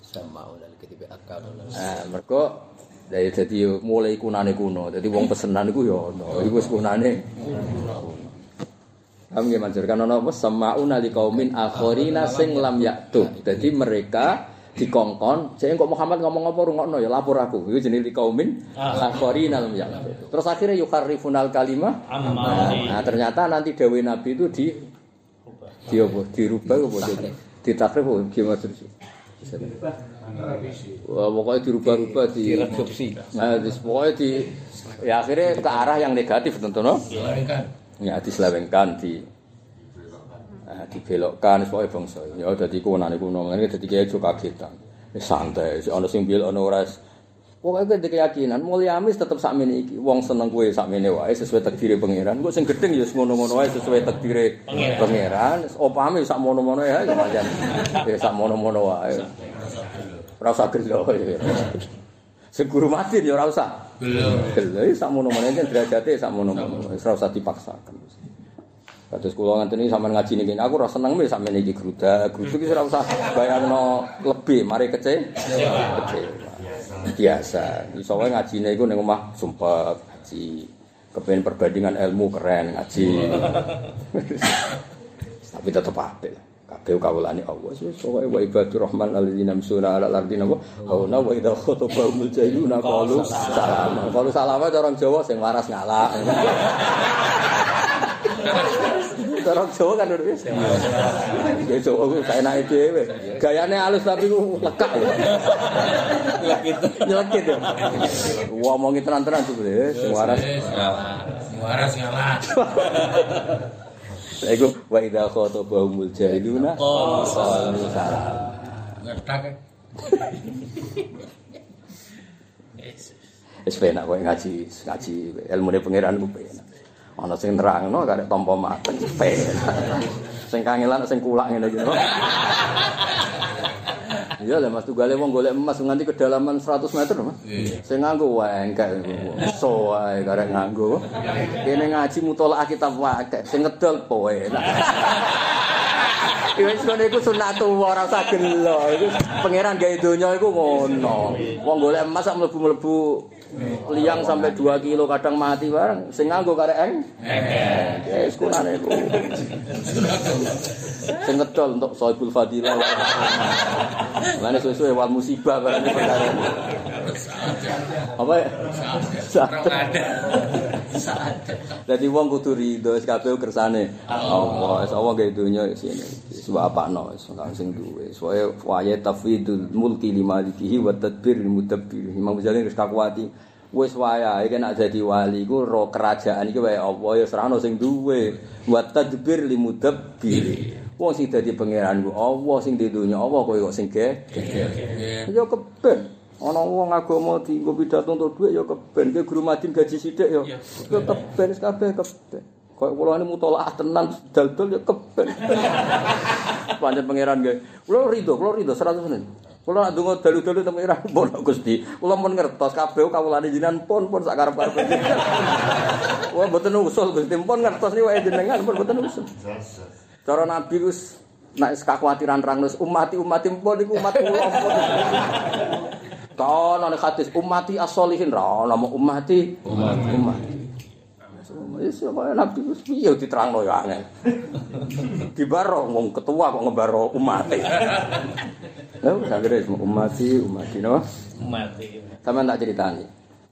Speaker 4: Sama ulah ketipe akaluna.
Speaker 1: Nah, mergo dari jadi mulai kunane kuno. Jadi wong pesenan iku ya ono. Iku wis kunane. Paham nggih Mansur? Kan ana apa samauna liqaumin akharina sing lam yaktu. Dadi mereka dikongkon, jadi kok Muhammad ngomong apa rungokno ya lapor aku. Iku jenenge liqaumin akharina lam yaktu. Terus akhirnya yukarrifunal kalimah. Nah, ternyata nanti dawe Nabi itu di di apa? Dirubah apa jadi? Ditakrif apa gimana terus? Wah, pokoknya dirubah-rubah di
Speaker 3: reduksi.
Speaker 1: Nah, di, pokoknya di ya akhirnya ke arah yang negatif tentu no. Ya diselewengkan di eh, dibelokkan pokoknya bangsa. Ya dadi kunane kuno ngene dadi kaya juga kagetan. Wis santai, ana sing belok ana ora. Pokoke kuwi keyakinan mulia amis tetep sakmene iki. Wong seneng kowe sakmene wae sesuai takdire pangeran. Kok sing gedeng ya ngono-ngono wae sesuai takdire pangeran. Opame sak mono-mono ya pancen. Ya sak mono-mono wae. Ora usah gelo. Sing guru mati ya ora usah. Gelo sak mono-mono jan derajate sak mono-mono. Wis ora usah dipaksakan. Kados kula ngenten iki sampean ngaji niki aku ora seneng wis sampeyan iki grudak. Grudak iki ora usah bayangno lebih, mari kece. Kecewa. Biasa. Iso wae ngajine iku ning omah sumpah ngaji. Kepengen perbandingan ilmu keren ngaji. Tapi tetep apik. Kabeh kawulane Allah. Wis wae wa ibadur rahman alladzina yamshuna ala al-ardi napa. Hauna wa idza khatabahumul jahiluna qalu salam. Qalu salam cara Jawa sing waras ngalah. Cara Jawa kan udah wis. Ya Jawa ku kaenake dhewe. Gayane halus tapi ku lekak ya. Nyelekit ya. Ngomongi tenan-tenan tuh, sing waras.
Speaker 2: Waras ngalah.
Speaker 1: Iku wa idza khatabahumul jahiluna qalu salam.
Speaker 2: Ngetak.
Speaker 1: Wis penak kowe ngaji, ngaji ilmune pangeran ku penak. Ana sing nerangno karek tampa mateng penak. Sing kangelan sing kulak ngene iki. Iya lah Mas tugale wong golek emas nganti kedalaman 100 meter Mas. Sing nganggo wengkek so wae karek nganggo. Kene ngaji mutolaah kitab wae sing ngedol poe. Ya wis ngono iku sunatullah ora usah gelo. Iku pangeran gawe donya iku ngono. Wong golek emas sak mlebu-mlebu liang sampai 2 kilo kadang mati bareng sing nganggo karek eng. Ya wis kunane iku. Sing ngedol untuk sohibul fadilah. Mana sesuai wal musibah perkara. Apa ya?
Speaker 2: Orang ada. Saat.
Speaker 1: Jadi wong kudu wis kabeh kersane. Allah, wis Allah gawe wis ngene. Wis apakno wis langsung duwe. Soale waya tafwidul mulki limalikihi wa tadbir lil mudabbir. Imam Ghazali wis kakuati. Wis wayahe nek dadi wali iku ro kerajaan iki wae Allah ya serano sing duwe. Wa tadbir lil mudabbir. Wong sing dadi pangeran ku Allah sing di donya Allah kowe kok sing ge. Ya keben. Ana wong agama dienggo pidato untuk dhuwit ya keben. Ki guru madin gaji sithik ya. Ya keben kabeh keben. Kaya kula ini mutolaah tenan dal-dal ya keben. Pancen pangeran nggih. Kula rido, kula rido 100%. Kula nak ndonga dalu-dalu teng pangeran pun Gusti. Kula mun ngertos kabeh kawulane jenengan pun pun sak karep-karep. Wah mboten usul Gusti pun ngertos niku jenengan pun mboten usul. Cara Nabi wis nek kekhawatiran rang wis umati umati pun iku umat kula pun. Kau nane hadis umati as-solihin ra nama umati umati. Wis kaya nabi wis piye diterangno ya angel. Dibaro wong ketua kok ngebaro umate. Ya wis akhire umati umati no.
Speaker 4: Mati.
Speaker 1: Sampeyan tak critani.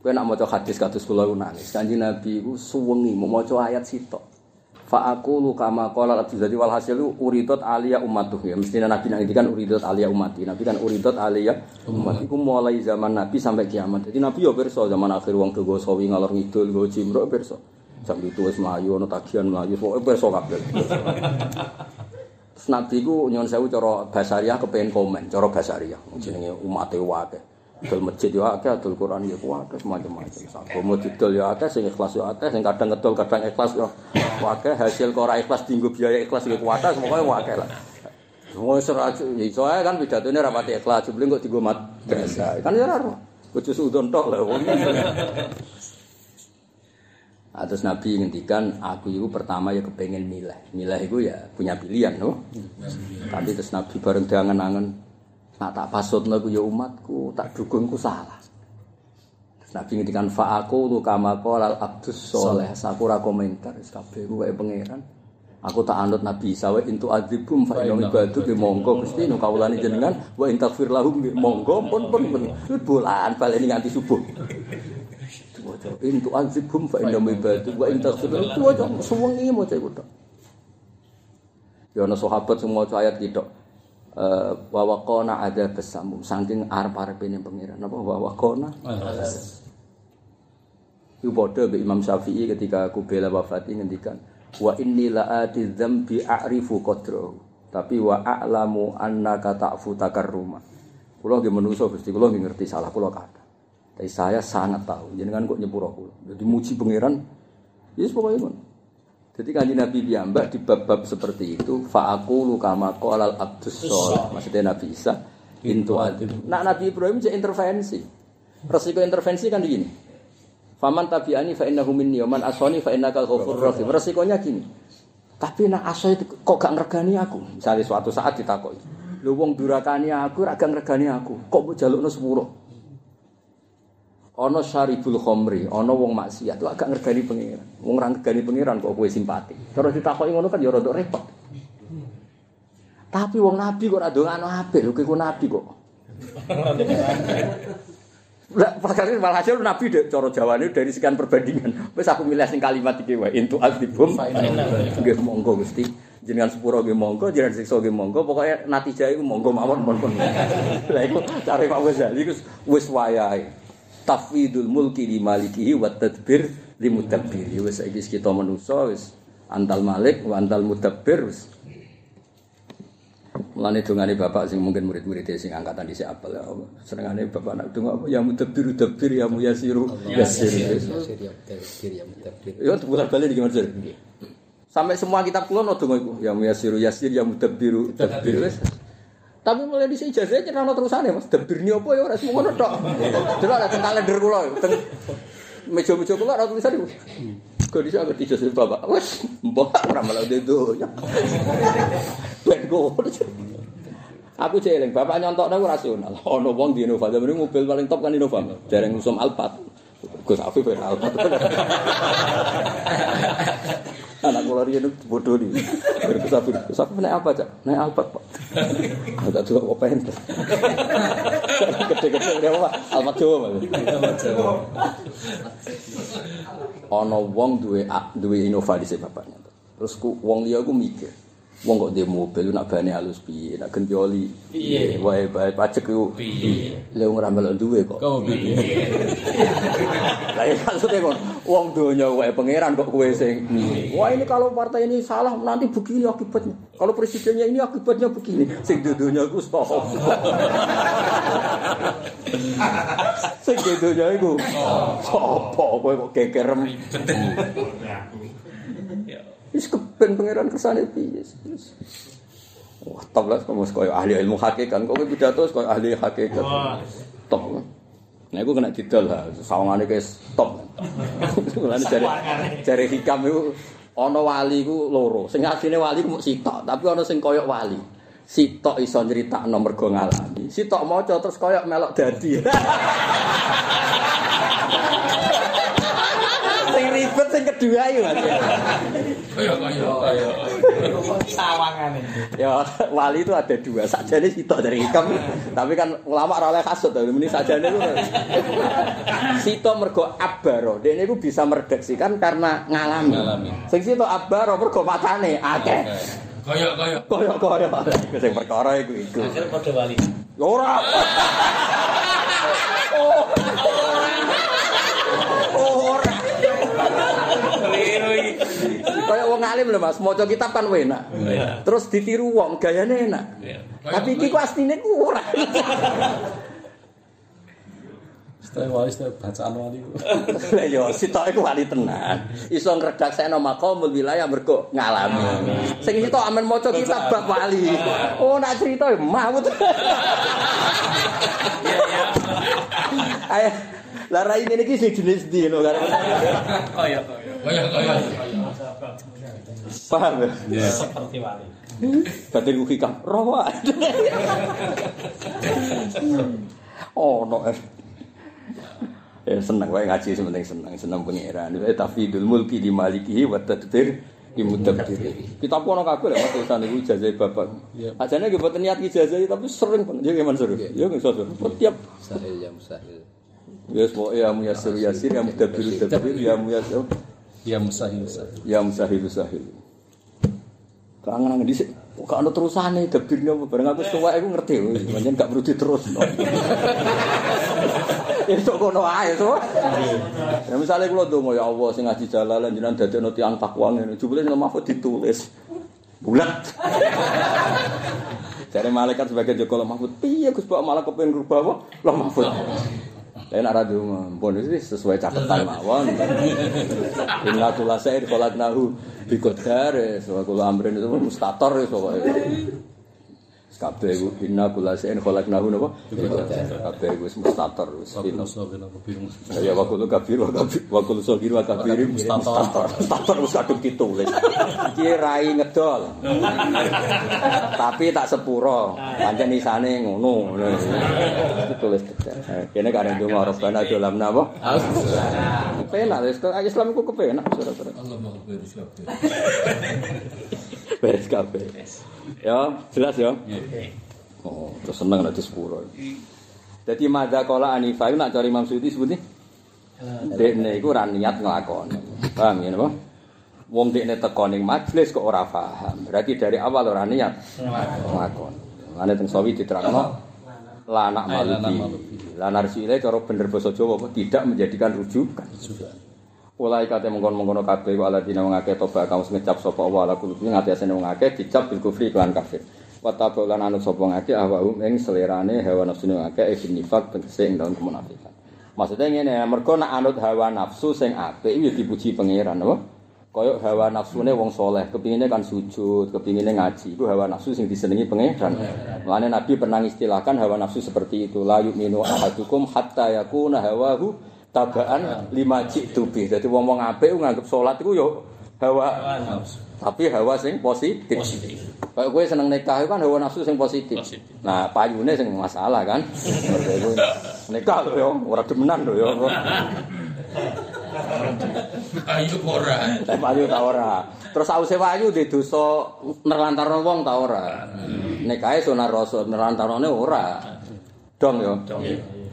Speaker 1: Kowe nak maca hadis kados kula ku nangis. Kanjeng Nabi ku suwengi mau maca ayat sitok. Fa aku lu kama qala Abdul Jadi walhasil lu uridot alia ummatuh ya. Mestinya Nabi nang kan uridot alia ummati. Nabi kan uridot alia umat. Iku mulai zaman Nabi sampai kiamat. Jadi Nabi yo pirsa zaman akhir wong tuwa sawi ngalor ngidul go cimro pirsa. Sampai itu wis mlayu ana tagihan mlayu pokoke pirsa kabeh. Nabi ku nyon sewu cara basariah kepengen komen, cara basariah. Jenenge umate wae. Dol masjid yo akeh, dol Quran yo akeh macam-macam. Agama didol yo akeh, sing ikhlas yo akeh, sing kadang ngedol kadang ikhlas yo akeh. Hasil kok ora ikhlas dienggo biaya ikhlas yo kuwata, semoga akeh lah. Semua seraju, soalnya kan pidatone rapati ikhlas, jebule kok dienggo madrasah. Kan ya ora. Bojo sudon tok lho. Nah, terus Nabi ngendikan aku itu pertama ya kepengen milah. Milah itu ya punya pilihan no. Tapi terus Nabi bareng dangan-angan nak tak pasut aku ya umatku, tak dukungku salah. Terus Nabi ngendikan fa aku lu kama qala abdus soleh. Aku ora komentar wis kabeh ku pangeran. Aku tak anut Nabi Isa wa intu adzibum fa inna ibadu bi monggo Gusti nu kawulane jenengan wa in takfir lahum bi monggo pun pun pun bolan baleni nganti subuh. Waca intu adzibum fa inna ibadu wa in takfir lahum waca suwengi maca iku tok. Ya ana sahabat maca ayat iki tok. Eh wa waqana ada besamum saking arep-arepe ning pangeran. Napa? Wa waqana? Iku padha Imam Syafi'i ketika Kubela wafat ngendikan wa inni la ati dzambi a'rifu qadrahu. Tapi wa a'lamu annaka ta'fu takarruma. Kula nggih menungso Gusti. Kula nggih ngerti salah. Kula kata tapi saya sangat tahu jenengan kok nyepuro kula jadi muji pangeran ya yes, pokoknya ngono jadi kanjeng Nabi piyambak di bab-bab seperti itu fa aqulu kama qala al abdus sholih maksudnya Nabi Isa intu nah Nabi Ibrahim jadi intervensi resiko intervensi kan begini Faman tabi'ani fa innahu minni wa man asani fa innaka ghafurur rahim. Resikonya gini. Tapi nak aso itu kok gak ngergani aku. Misalnya suatu saat ditakoki. Lho wong durakani aku ra gak ngergani aku. Kok mbok jalukno sepuro? Ana syaribul khamri, ana wong maksiat, tuh agak ngergani pangeran. Wong ra ngergani pangeran kok kowe simpati. Terus ditakoki ngono kan ya rada repot. Tapi wong nabi kok ora ndongakno apik, lho kowe nabi kok. Lah perkara malah hasil nabi dek cara jawane dari sekian perbandingan. Wis aku milih sing kalimat iki wae. Intu azibum. Nggih monggo Gusti. Jenengan sepuro nggih monggo, jenengan siksa nggih monggo. Pokoke natijah iku monggo mawon pun. Lah iku care Pak Ghazali iku wis wayahe. Tafwidul mulki li malikihi wa tadbir li mudabbir. Wis saiki kita manusa wis antal malik wa antal mudabbir wis Mulane dongane bapak sing mungkin murid-murid sing angkatan dhisik apal ya. Senengane bapak nak donga apa ya mudabbiru dabbir ya muyasiru yasir.
Speaker 4: ya mutabir ya.
Speaker 1: Ya putar balik iki Mas. Sampai semua kitab kula no donga iku ya muyasiru yasir ya mudabbiru dabbir wis. Tapi mulai di sini ijazahnya cerita no terusane mas. Dabbir ni apa ya ora semua ngono tok. Delok ada teng kalender kula teng meja-meja kula ora tulisan iku. Kok bisa ngerti ijazah bapak. Wes mbok ora malah itu ya. Ben. Aku celing, bapak nyontoknya aku rasional. Ono wong di Innova, tapi mobil paling top kan Innova. Dereng ngusum Alphard. Gus Afif ya Alphard. Anak kula riyen bodoh nih. Gus Afif naik apa, Cak? Naik Alphard, Pak. Agak tuh apa ente. Gede-gede dia apa? Alphard Jawa, Mas. Ono wong duwe duwe Innova di bapaknya. Terus ku wong liya ku mikir, Wong kok dia mobil nak bane halus piye, nak ganti oli.
Speaker 2: Piye?
Speaker 1: Wae bae pajak iku.
Speaker 2: Piye?
Speaker 1: Lah wong melok duwe kok.
Speaker 3: Kamu piye?
Speaker 1: Lah ya maksudnya kok wong donya wae pangeran kok kowe sing. Wah ini kalau partai ini salah nanti begini akibatnya. Kalau presidennya ini akibatnya begini. Sing donya iku sapa? Sing donya iku? Kowe kok gegerem. Wis keben pangeran kersane piye? Wah, top lah kamu koyo ahli ilmu hakikat. Kok pidato koyo ahli hakikat. Top. Nah, aku kena didol lah. Sawangane guys top. Mulane jare jare hikam iku ana wali ku loro. Sing asline wali ku sitok, tapi ana sing koyo wali. Sitok iso nyritakno mergo ngalami. Sitok maca terus koyo melok dadi. sing kedua iki Mas.
Speaker 2: Kaya kaya kaya.
Speaker 4: Sawangan ini.
Speaker 1: Ya, wali itu ada dua. Sajane sitok dari hikam. Tapi kan ulama ora oleh kasut tapi ini sajane itu. Sitok mergo abaro. Dene iku bisa meredaksikan karena ngalami.
Speaker 3: Ngalami.
Speaker 1: Sing sitok abaro mergo matane akeh.
Speaker 2: Kaya kaya.
Speaker 1: Kaya-kaya. Iku sing perkara iku iku.
Speaker 4: Akhirnya kode wali.
Speaker 1: Ora. Ora. Kayak wong alim lho Mas, maca kitab kan enak. Terus ditiru wong gayane enak. Tapi iki ku asline ku ora.
Speaker 3: Setelah wali setelah bacaan wali.
Speaker 1: Lah yo sitok iku wali tenan. Iso ngredaksekno maqamul wilayah mergo ngalami. Sing sitok amen maca kitab bab wali. Oh nak cerita ya mawut. Ayo, lah rai ini iki sing jenis ndi lho kan.
Speaker 4: Kaya kaya.
Speaker 2: Kaya kaya.
Speaker 1: Paham ya?
Speaker 3: Ya.
Speaker 4: Seperti wali.
Speaker 1: Batin ku hikam. Rawa. oh no. Ya seneng wae ngaji sementing seneng seneng pangeran. Wa tafidul mulki di malikihi wa tadbir di mudabbir. Kita pun ono kabeh lek tulisan iku ijazah bapak.
Speaker 3: Iya.
Speaker 1: Ajane nggih boten niat ijazah tapi sering banget. Ya gimana seru? Ya nggih seru. Tiap
Speaker 4: Sahil ya musahil.
Speaker 1: ya semua ya muyasir yasir ya mudabbir dabbir ya muyasir
Speaker 3: Ya mustahil mustahil.
Speaker 1: ya musahil sahil. Kangen-kangen dhisik. Kok ana terusane dabbirnya apa bareng aku suwe aku ngerti. Pancen gak perlu diterus. Sok kono ae so. Ya misale kula ndonga ya Allah sing ngaji jalalan jenengan dadekno tiyang takwa ngene. Jebule ning mahfud ditulis. Bulat. Jare malaikat sebagai Joko Mahfud, piye Gus Pak malah kepen rubah apa? Lah Mahfud. Lah nek ra ndonga, pun iki sesuai caketan mawon. Inna kula sa'ir khalaqnahu bi qadar, wa kula amrin itu mustator ya pokoke. Kabeh iku inna kullasin khalaqnahu napa kabeh iku mustator wis
Speaker 3: kebingung.
Speaker 1: Ya wa kullu kabir wa kabir wa kullu sagir wa kabir mustator. Mustator wis kadung ditulis. Iki rai ngedol. Tapi tak sepuro. Pancen isane ngono. Ditulis detail. Eh, Kene karek donga robana dolam napa? Kepenak wis Islam iku kepenak surat-surat.
Speaker 2: Allah mau beres kabeh.
Speaker 1: Ya, jelas ya. Oh, terus seneng nek di sepuro. Dadi madza qala Anifah iku nak cari Imam Suyuti sebuti. Dekne iku ora niat nglakoni. Paham ya napa? Wong dekne teko ning majelis kok ora paham. Berarti dari awal ora niat nglakoni. Mane teng sawi diterangno lanak maluki. Lanar sile cara bener basa Jawa apa tidak menjadikan rujukan.
Speaker 3: Juga.
Speaker 1: Ulai kate mengkon-mengkono kabeh wa aladina wong akeh toba sing ngecap sapa wa ala kulubi ngatasé wong akeh dicap bil kufri lan kafir. Wa tabu lan anut sapa ngakeh awahum ing selerane hawa nafsu ning akeh ibn nifaq tegese ing dalam kemunafikan. Maksudnya ngene, mergo nak anut hawa nafsu sing apik ya dipuji pangeran apa? Kaya hawa nafsune wong soleh, kepingine kan sujud, kepingine ngaji. Itu hawa nafsu sing disenengi pangeran. Mulane Nabi pernah istilahkan hawa nafsu seperti itu. La yu'minu ahadukum hatta yakuna hawahu tabaan lima jitu bih. Dadi wong-wong apik nganggep salat iku yo hawa tapi hawa sing positif. Kayak kowe seneng nikah itu kan hawa nafsu sing positif. Nah, payune sing masalah kan. Nikah lho yo, ora demenan lho yo.
Speaker 2: Ayo ora.
Speaker 1: Tapi payu ta ora. Terus sause wayu di dosa nerlantarno wong ta ora. Nikahe sunah rasul nerlantarnone ora. Dong yo.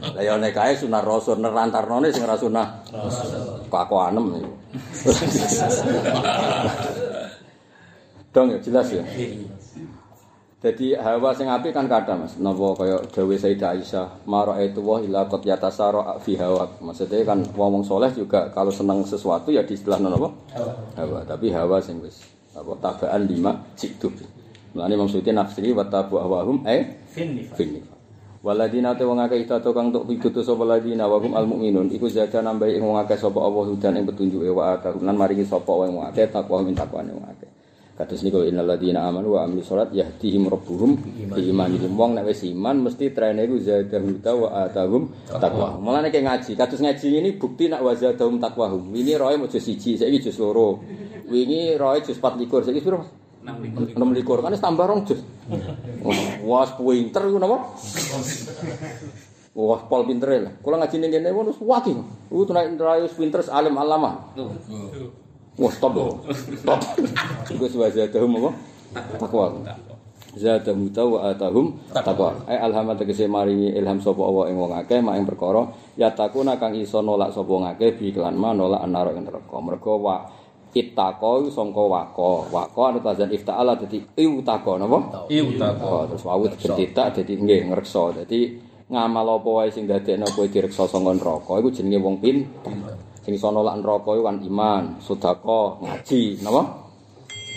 Speaker 1: Lah ya nikahe sunah rasul nerlantarnone sing ora sunah rasul. Kok aku anem iki. Dong ya jelas ya. Jadi hawa sing apik kan kada Mas. Napa kaya dawuh Sayyidah Aisyah, "Ma itu wa illa qad yatasara fi hawa." Maksudnya kan wong soleh juga kalau seneng sesuatu ya di istilah napa? Hawa. Hawa, tapi hawa sing wis apa tabaan lima jitu. Mulane maksudnya nafsiri wa tabu awahum eh
Speaker 4: Finni.
Speaker 1: finni. Waladina te wong akeh itato kang tuk pitutus sapa ladina wa hum almu'minun iku zada nambahi ing wong akeh sapa Allah hudan ing petunjuke wa atahum lan maringi sapa wong akeh takwa min takwane wong akeh. Kados niku innal ladina amanu wa amilus salat yahdihim rabbuhum bi imanihim wong nek wis iman mesti trene iku zadahum wa atahum takwa. Mulane nek ngaji, kados ngaji ini bukti nak wa zadahum takwahum. Wingi roe juz siji, saiki juz loro. Wingi roe juz 24, saiki piro? 6 likur kan tambah rong juz. Wah, pinter iku napa? Wah, pol pinter lah. Kula ngaji ning kene wis waki. Iku tenan wis pinter alim alama. Wah, stop lho. Stop. Iku wis zadahum apa? Takwa. Zadahum wa atahum takwa. Ai alhamdulillah tegese maringi ilham sapa Allah ing wong akeh mak ing perkara ya takuna kang iso nolak sapa wong akeh bi iklan ma nolak anara ing neraka. Mergo wa Ittaqo sangka wako. Wako anu tazan ifta'ala dadi iutaqo napa?
Speaker 3: Iu tak.
Speaker 1: Oh, terus wawu dicetak dadi nggih ngreksa. Dadi ngamal apa wae sing dadekno kowe direksa saka neraka iku jenenge wong pinter. Sing iso nolak neraka iku kan iman, sedekah, ngaji, napa?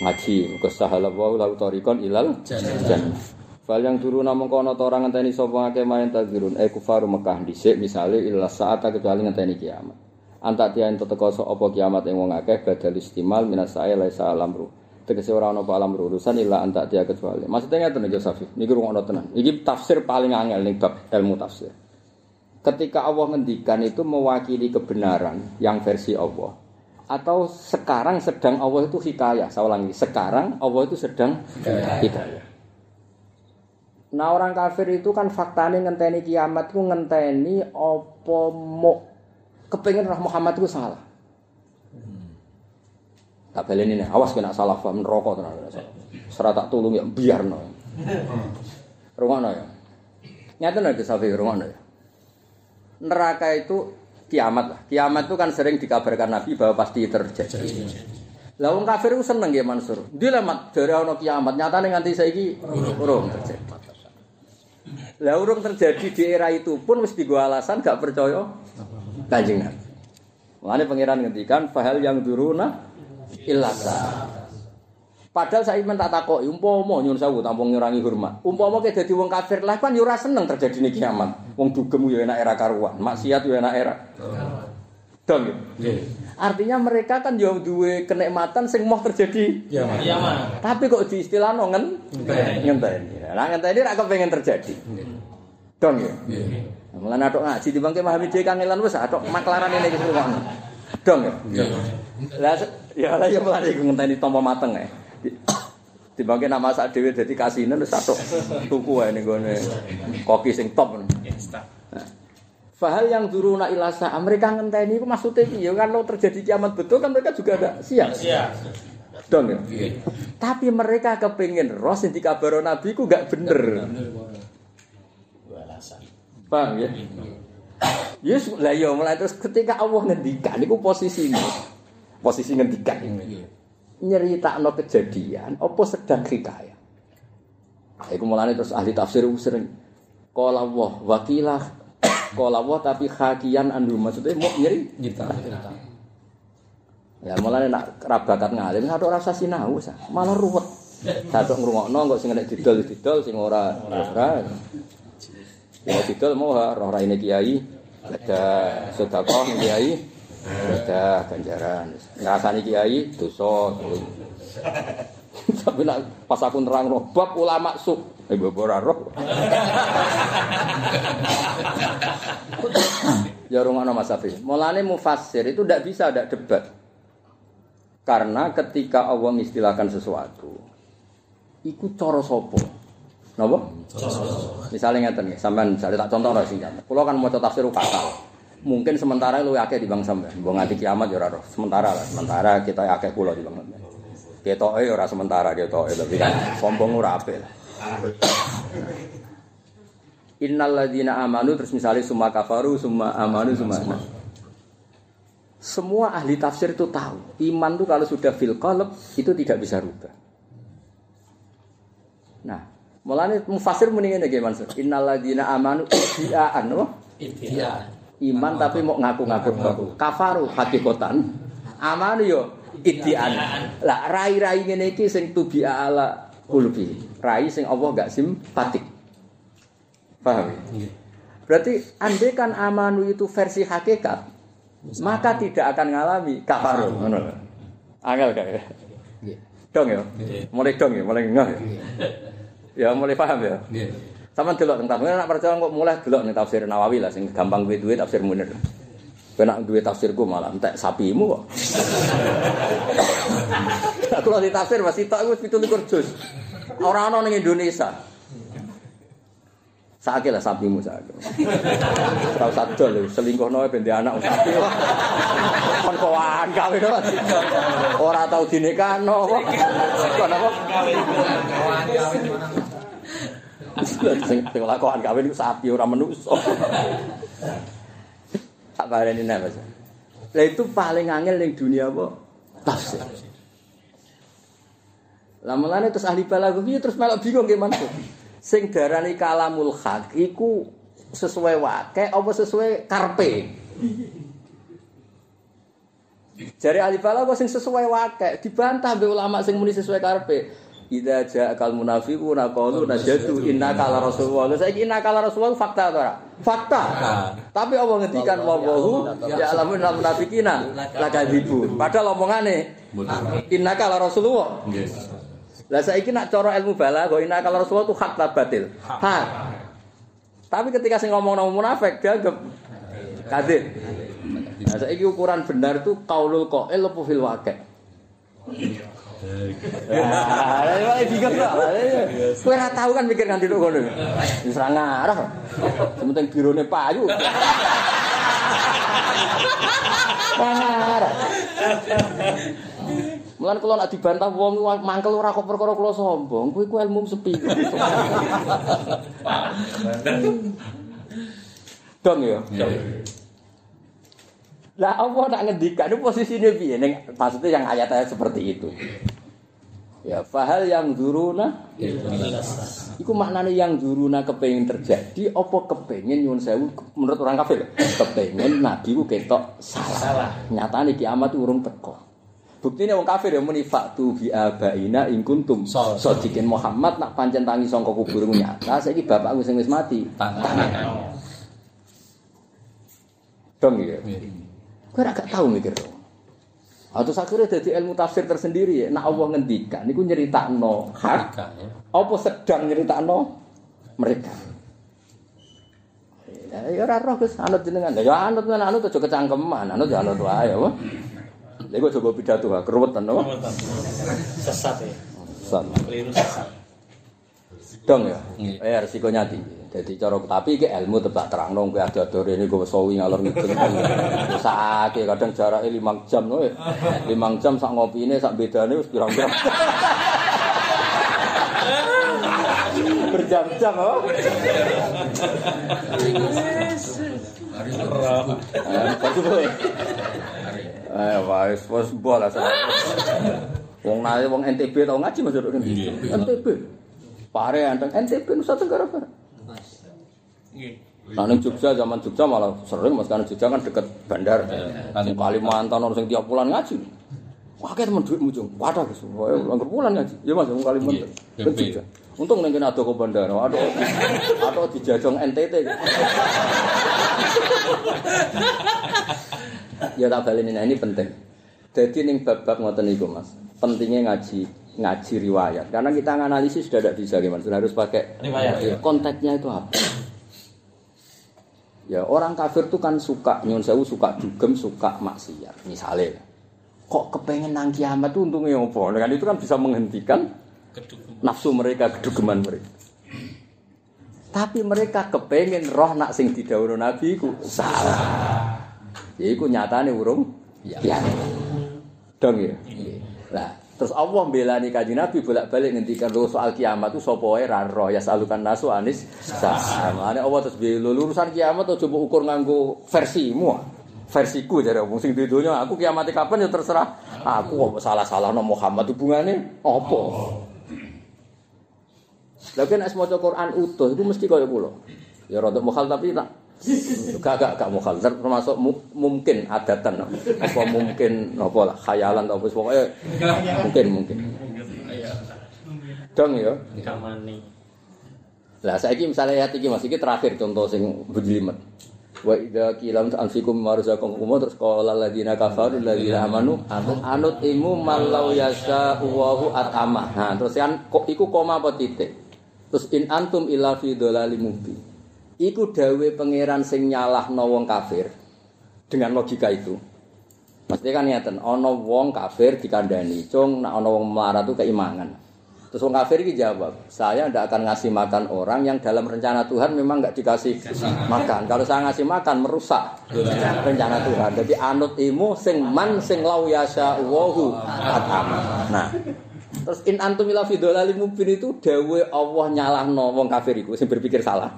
Speaker 1: Ngaji. Muga sahala wa lahu tariqan ilal jannah. Fal yang turu namung kono ta ora ngenteni sapa akeh main tadzirun eh kufaru Mekah dhisik misale illa saat kecuali ngenteni kiamat. Antak tiyan teteka apa kiamat ing wong akeh badal istimal minas sae laisa alamru. Tegese ora ana apa alamru urusan illa antak tiya kecuali. Maksudnya ngeten iki Safi. Niki rungokno tenan. Iki tafsir paling angel ning bab ilmu tafsir. Ketika Allah ngendikan itu mewakili kebenaran yang versi Allah atau sekarang sedang Allah itu hikayah. Saya ulangi, sekarang Allah itu sedang hikayah. Nah orang kafir itu kan faktanya ngenteni kiamat itu ngenteni apa mau kepengen roh Muhammad itu salah. Tak balen ini, awas kena salah paham neraka tenan. Serah tak tulung ya biarno. Rungono ya. Nyata nek sapi rungono ya. Neraka itu kiamat lah. Kiamat itu kan sering dikabarkan Nabi bahwa pasti terjadi. Lah kafir itu seneng ya Mansur. Dia lemat dari ono kiamat, nyatane nganti saiki urung terjadi. Lah urung terjadi di era itu pun mesti gua alasan gak percaya Kanjeng Nabi. Mulane pangeran ngendikan fahal yang duruna illasa. Padahal saya men tak takoki umpama nyun sewu tampung ngurangi hormat. Umpama ke dadi wong kafir lah kan yo ora seneng terjadi nih kiamat. Wong dugem yo enak era karuan, maksiat yo enak era. Dong ya?
Speaker 3: Nggih.
Speaker 1: Artinya mereka kan yo duwe kenikmatan sing mau terjadi.
Speaker 3: Iya, Mas.
Speaker 4: Iya mah.
Speaker 1: Tapi kok di istilah no ngen
Speaker 3: Ngenteni.
Speaker 1: ngenteni. Lah ngenteni ra kepengen terjadi.
Speaker 3: Nggih.
Speaker 1: Dong ya. Mulane atok ngaji dibangke memahami dhewe kangelan wis atok maklaran ini iki ngono. Dong ya.
Speaker 3: Nggih.
Speaker 1: Lah ya lah ya mulane iku ngenteni tampa mateng. Di- Dibangke nama sak dhewe dadi kasinen wis atok tuku ae ning gone koki sing top. Fahal yang duruna ilasa mereka ngenteni itu maksudnya piye? Kalau terjadi kiamat betul kan mereka juga ada siap.
Speaker 4: Iya.
Speaker 1: Dong ya.
Speaker 3: Nggih.
Speaker 1: Tapi mereka kepingin roh sing dikabaro nabi ku gak bener. Paham ya? Yes, lah ya mulai terus ketika Allah ngendikan niku posisine. Posisi ngendikan.
Speaker 3: Nggih.
Speaker 1: Nyeritakno kejadian apa sedang hikayat. Iku mulane terus ahli tafsir sering qala Allah wakilah qala Allah tapi hakian andu maksudnya mau nyeri
Speaker 3: Nyita.
Speaker 1: Ya mulane nak ra bakat ngalim satu rasa sinau malah ruwet. Satu ngrungokno kok sing nek didol didol sing ora ora. Ya didol mau ha, roh raine kiai ada sedekah kiai ada ganjaran. Ngrasani kiai dosa. Tapi nak pas aku nerang roh bab ulama suk, eh bobo ora roh. ya rungono Mas Safi. Mulane mufassir itu ndak bisa ndak debat. Karena ketika Allah mengistilahkan sesuatu, iku cara sapa? Napa? Misalnya ngeten nggih, sampean misalnya tak contoh sing sampean. Kula kan maca tafsir fatal. Mungkin sementara lu akeh di bang sampean. Mbok nganti kiamat ya ora roh. Sementara lah, sementara kita akeh kula di bang sampean. Ketoke ya ora sementara ketoke tapi kan sombong ora apik lah. Innal ladzina amanu terus misalnya summa kafaru summa amanu summa semua ahli tafsir itu tahu, iman itu kalau sudah fil qalb itu tidak bisa rubah. Nah, mulane mufasir muni ngene nggih Mansur. Innalladzina amanu idiaan apa?
Speaker 4: Iya.
Speaker 1: Iman tapi mau ngaku-ngaku. Kafaru hakikatan. Amanu yo idiaan. Lah rai-rai ngene iki sing tubi ala kulbi. Rai sing Allah gak simpatik. Paham? ya? Berarti andai kan amanu itu versi hakikat, maka tidak akan ngalami kafaru. Ngono. Angel gak ya? Dong ya? Mulai dong ya, mulai ngeh ya. Mulai paham ya.
Speaker 3: Nggih.
Speaker 1: Sama delok tentang tafsir nak percaya kok mulai delok ning tafsir Nawawi lah sing gampang duwe duwe tafsir Munir. Kowe nak duwe tafsirku malah entek sapimu kok. Aku lagi tafsir masih tok wis 17 juz. Ora ana ning Indonesia. Sakit lah sapimu sakit. Tahu satu lho, selingkuh noe ben dia anak sapi. Kon kowan gawe no. Ora tau dinikahno kok. Kon apa? Sing sing lakokan kawin iku sapi ora menungso. Tak pareni nek Mas. Lah itu paling angel ning dunia apa? Tafsir. Lah mulane terus ahli balaghah iki terus melok bingung gimana tuh. Sing darani kalamul haq iku sesuai wake apa sesuai karpe? Jari ahli balaghah sing sesuai wake dibantah mbek ulama sing muni sesuai karpe. Idza ja'akal munafiquna qalu najatu innaka la rasulullah. Lha saiki innaka la rasulullah fakta ta ora? Fakta. Tapi Allah ngendikan wa wahu ya'lamu innal munafiqina lakadzibun. Padahal omongane innaka la rasulullah. Lah saiki nak cara ilmu balaghah innaka la rasulullah itu hak batil. Hak. Tapi ketika sing ngomong nama munafik dianggap kadhib. Nah saiki ukuran benar itu qaulul qail apa fil waqi'. Ya, ya bingung kok. Kowe ora tahu kan mikir nganti ngono. Wis ora ngarah. Sementing birone payu. Ora ngarah. Mulan kalau nak dibantah wong mangkel ora kok perkara kula sombong, kuwi ku ilmu sepi. Dong ya. Lah apa nak ngendikan itu posisinya piye ning maksudnya yang ayat-ayat seperti itu. Ya fahal yang duruna Iku maknanya yang duruna kepengen terjadi apa kepengen nyuwun sewu menurut orang kafir kepengen nabi ku ketok salah. Nyatane kiamat itu urung teko. Buktine wong kafir ya muni faktu bi abaina in kuntum
Speaker 3: So-
Speaker 1: sadiqin Muhammad nak pancen tangi sangka kuburmu nyata saiki bapakku sing wis mati
Speaker 3: Tangan.
Speaker 1: Dong ya.
Speaker 3: Nggih.
Speaker 1: Kowe ora gak tau mikir. Atau akhirnya jadi ilmu tafsir tersendiri ya. Nak Allah ngendikan, niku nyeritakno hak,
Speaker 3: Tiga ya.
Speaker 1: apa sedang nyeritakno mereka. Ya ora roh Gus, anut jenengan. Ya anut anut aja kecangkeman, anut ya anut wae apa. Lha kok coba pidato ha keruwetan apa?
Speaker 4: Sesat ya.
Speaker 1: San.
Speaker 4: Keliru sesat.
Speaker 1: Dong ya.
Speaker 3: Iya.
Speaker 1: Eh resikonya tinggi. Jadi cara tapi iki ilmu tebak terang nong kowe ada adore ini gue sawi ngalor ngidul. Sakake kadang jarake 5 jam kowe. 5 jam sak ngopine sak bedane wis pirang-pirang. Berjam-jam oh.
Speaker 2: Hari itu
Speaker 1: Eh, wis wis bola sama. Wong nae wong NTB tau ngaji Mas
Speaker 3: Iya.
Speaker 1: NTB. Pare anteng NTB Nusa Tenggara Barat. Nah, ning Jogja zaman Jogja malah sering Mas karena Jogja kan deket bandar. Di Kalimantan orang sing tiap bulan ngaji. Wah, kayak temen duit mujung. Wadah Gus. Wah, langgar bulan ngaji. Ya Mas, wong Kalimantan.
Speaker 3: Iya,
Speaker 1: Ke
Speaker 3: iya.
Speaker 1: Jogja. Untung ning kene ado ke bandara. Aduh. Atau dijajong NTT. ya tak baleni nah ini penting. Jadi ning bab-bab ngoten niku Mas. Pentingnya ngaji ngaji riwayat. Karena kita analisis sudah tidak bisa gimana sudah harus pakai
Speaker 4: Riwayat, ya.
Speaker 1: konteksnya itu apa? Ya orang kafir tuh kan suka nyun sewu suka dugem suka maksiat. Misalnya kok kepengen nang kiamat tuh untungnya apa? Dengan itu kan bisa menghentikan nafsu mereka kedugeman mereka. Tapi mereka kepengen roh nak sing didhawuhna nabi iku salah ya iku nyatane urung ya. Dong ya? Lah terus Allah belani kanjeng Nabi bolak-balik ngendikan lho soal kiamat itu sapa wae? Ra roh ya salukan nasu anis sama Allah terus belo urusan kiamat aja mbok ukur nganggo versimu. Versiku jare wong sing di donya aku kiamat kapan ya terserah. Aku kok salah-salah no Muhammad hubungane apa? Lha kan es maca Quran utuh itu mesti kaya kula. Ya rada mukhal tapi tak gak gak gak mukhal termasuk mu, mungkin adatan apa mungkin apa lah khayalan apa pokoknya mungkin mungkin. Dong ya. Lah saiki misalnya ayat iki Mas iki terakhir contoh sing bujlimet. Wa idza qila anfikum marzakum terus qala alladziina kafaru alladziina amanu anut imu malau yasha Allahu atama. Nah, terus kan kok iku koma apa titik? Terus in antum illa fi dhalali mubin. Iku dawe pangeran sing nyalahno wong kafir dengan logika itu. Maksudnya kan ngeten, ana wong kafir dikandani, cung nek ana wong melarat itu keimangan. Terus wong kafir ini jawab, saya tidak akan ngasih makan orang yang dalam rencana Tuhan memang nggak dikasih makan. Kalau saya ngasih makan merusak rencana Tuhan. Jadi anut imu sing man sing lau yasa wahu atam. Nah, terus in antum ila mubin itu dawe Allah nyalahno wong kafir iku sing berpikir salah.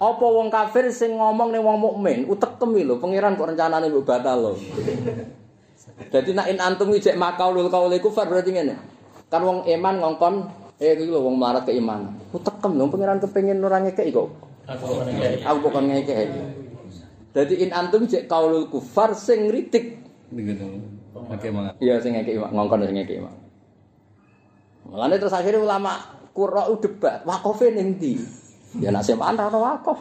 Speaker 1: Apa wong kafir sing ngomong ning wong mukmin utekem lho pangeran kok rencanane mbok batal lho. Jadi nak in antum ijek makaulul kaule kufar berarti ngene. Kan wong iman ngongkon eh iki lho wong melarat keimanan. Utekem lho pangeran kepengin ora ngekeki kok.
Speaker 4: Aku kok ngekeki.
Speaker 1: Aku kok ngekeki. Jadi in antum ijek kaulul kufar sing ngritik. Iya sing ngekeki ngongkon sing ngekeki. Mulane terus akhirnya ulama Qur'an debat, wakofe ning ndi? Ya nak semaan ra ono wakof.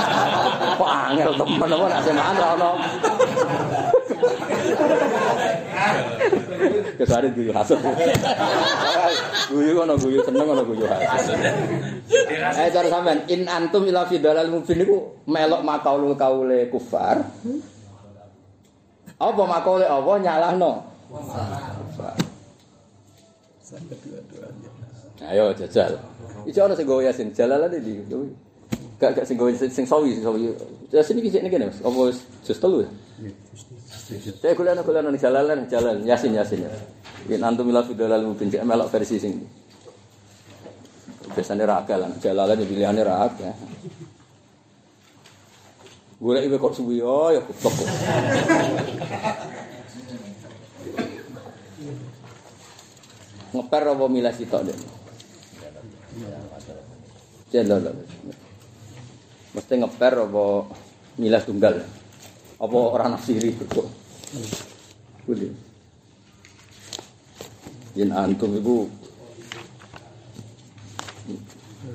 Speaker 1: Kok angel temen apa nak semaan ra ono. Kesare guyu hasud. Guyu ono guyu seneng ono guyu hasud. Eh cara sampean in antum ila fi dalal mubin niku melok makaulul kaule kufar. Apa makaule apa nyalahno? Kufar. Ayo jajal. Iki ana sing gowo yasin jalalan iki. Gak gak sing gowo sing sawi sing sawi. Yasin iki sik ngene Mas. Apa jus telu ya? Saya kuliah kuliah ning jalalan jalan yasin yasin ya. Yen antum ila fidalal mubin cek melok versi sing biasanya raga lah, jalalan ya pilihannya raga. Gue ibu kok suwi oh ya kutok. Ngeper apa milah sitok deh. Jelo lho. Mesti ngeper apa milah tunggal. Apa orang nafsiri kok. Boleh. Yen antum ibu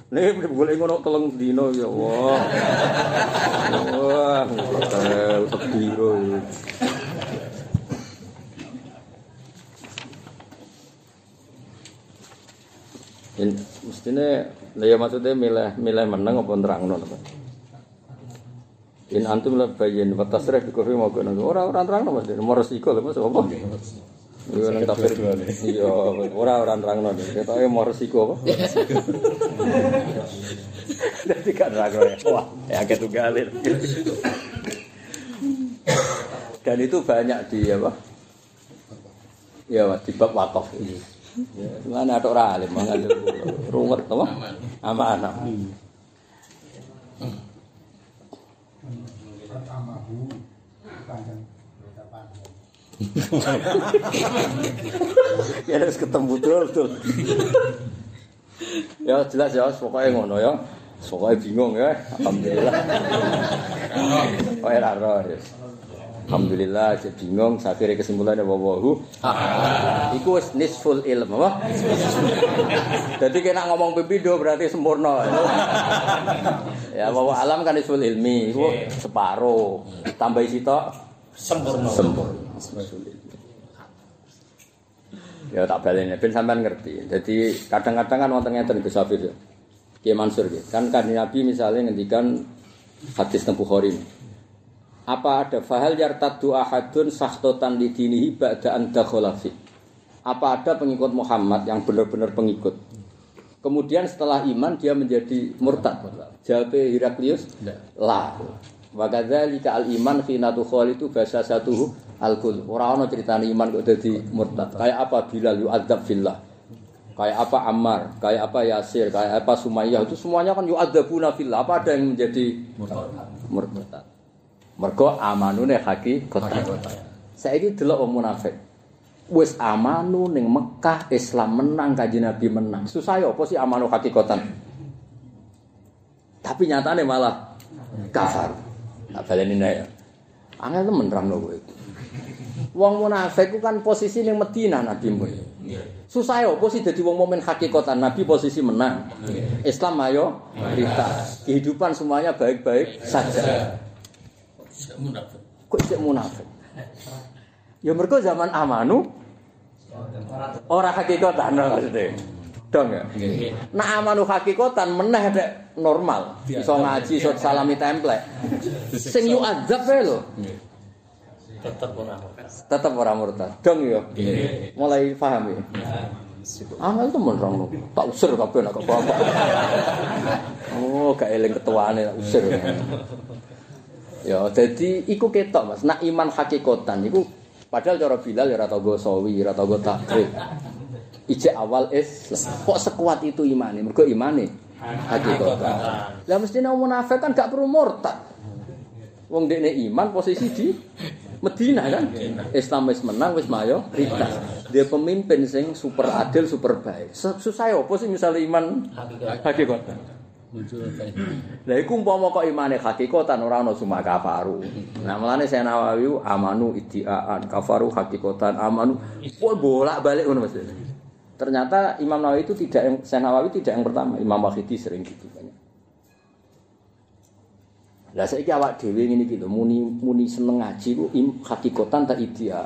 Speaker 1: Nih boleh ngono telung dino ya wah. Wah, hotel sediro. In, mestine ya maksudnya milih milih menang apa nerangno apa? In antum la bayin wa tasrif bi kufri mau kono. Ora ora nerangno Mas, mau resiko lho Mas apa? Iya nang tafsir. Iya, ora ora nerangno. Ketoke mau resiko apa? Dadi kan nerangno. Wah, ya ketugalin. Dan itu banyak di apa? Ya, di bab wakaf ini. Mana ada orang alim, mana ada rumet, apa? Amanah. Ya harus ketemu betul betul. ya jelas ya, pokoknya ngono ya. Pokoknya bingung ya, alhamdulillah. Oh ya roh ya. Alhamdulillah jadi bingung akhirnya kesimpulannya wawahu Iku wis nisful ilm apa? Jadi kena ngomong pipido berarti sempurna Ya wawa alam kan nisful ilmi Iku separuh Tambah sitok
Speaker 4: Sempurna.
Speaker 1: sempurna Ya tak balenya, ben sampean ngerti. Jadi kadang-kadang kan wonten ngeten Gus Hafiz. Kiai Mansur gitu. Kan kan Nabi misalnya ngendikan hadis Bukhari. Apa ada fahal yartaddu ahadun sahtotan li dinihi ba'da an dakhala fi. Apa ada pengikut Muhammad yang benar-benar pengikut? Kemudian setelah iman dia menjadi murtad. Jawab Heraklius, lah. Wa kadzalika al iman khina tukhalitu bahasa satu al-kul. Ora ana critane iman kok dadi murtad. Kayak apa Bilal yu'adzab fillah. Kayak apa Ammar, kayak apa Yasir, kayak apa Sumayyah itu semuanya kan yu'adzabuna fillah. Apa ada yang menjadi murtad? Mergo amanune hakikatan. Saiki delok wong munafik. Wis amanu ning Mekah Islam menang kanjeng Nabi menang. Susah ya apa sih amanu hakikatan? Tapi nyatane malah kafar. Nah, baleni nek ya. Angel temen nerangno kowe. Wong munafik kan posisi ning Madinah Nabi mu. Susah ya apa sih dadi wong mukmin hakikatan Nabi posisi menang. Islam ayo. Kehidupan semuanya baik-baik saja.
Speaker 4: Munafik.
Speaker 1: Kok isih munafik? Ya mergo zaman amanu ora hakikatan maksudnya. Dong ya. Nah amanu hakikatan meneh dek normal. Iso ngaji, iso salami template. Sing yu azab wae lho.
Speaker 4: Tetap munafik.
Speaker 1: Tetep ora murtad. Dong ya. Mulai paham ya. Angel temen rong tak usir kabeh nek apa. Oh, gak eling ketuane tak usir. Ya, jadi iku ketok Mas. Nak iman hakikatan iku padahal cara Bilal ya ora tau go sawi, ora tau go takrib. Ijek awal Islam. Kok sekuat itu imane? Mergo imane hakikatan. Lah mesti nek munafik kan gak perlu murtad. Wong dekne iman posisi di Medina kan. Islam wis menang wis mayoritas. Dia pemimpin sing super adil, super baik. Susah ya apa sih misalnya iman hakikatan? Lah iku umpama kok imane hakikatan ora ana cuma kafaru. Nah, mulane saya Nawawi amanu iddiaan, kafaru hakikatan, amanu. Bolak-balik ngono Mas. Ternyata Imam Nawawi itu tidak yang saya Nawawi tidak yang pertama, Imam Wahidi sering gitu banyak. Lah saiki awak dhewe ngene iki lho, muni muni seneng ngaji ku im hakikatan ta iddia.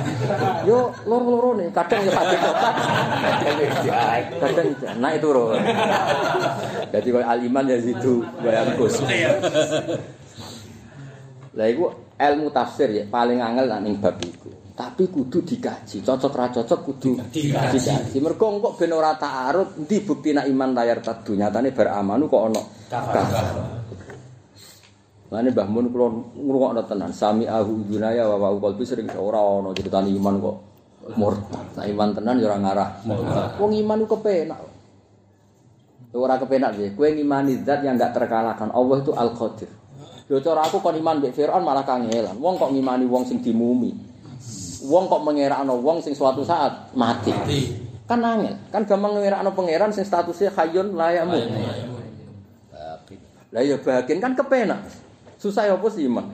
Speaker 1: Yo loro-lorone, kadang yo hakikatan, kadang. Nah itu lho. Jadi kalau aliman ya situ bayang kus. Lah iku ilmu tafsir ya paling angel lah ning bab iku. Tapi kudu dikaji, cocok ra cocok kudu
Speaker 4: Dikaji.
Speaker 1: dikaji. Mergo engko ben ora ta'aruf, endi bukti nak iman layar tadu nyatane beramanu kok ana kafir. Lane Mbah Mun kula ngrungokno tenan, sami ahu dunaya wa wa qalbi sering ora ana critane iman kok murtad. Nah, iman tenan ya ora ngarah. Wong iman ku kepenak. Ora kepenak sih, kowe ngimani zat yang enggak terkalahkan. Allah itu Al-Qadir. Lho cara aku kon iman mbek Firaun malah kangelan. Wong kok ngimani wong sing dimumi. Wong kok mengerakno wong sing suatu saat mati. Kan angel. Kan gampang ngerakno pangeran sing statusnya hayyun layamu. Lah ya bagian kan kepenak. Susah ya sih iman?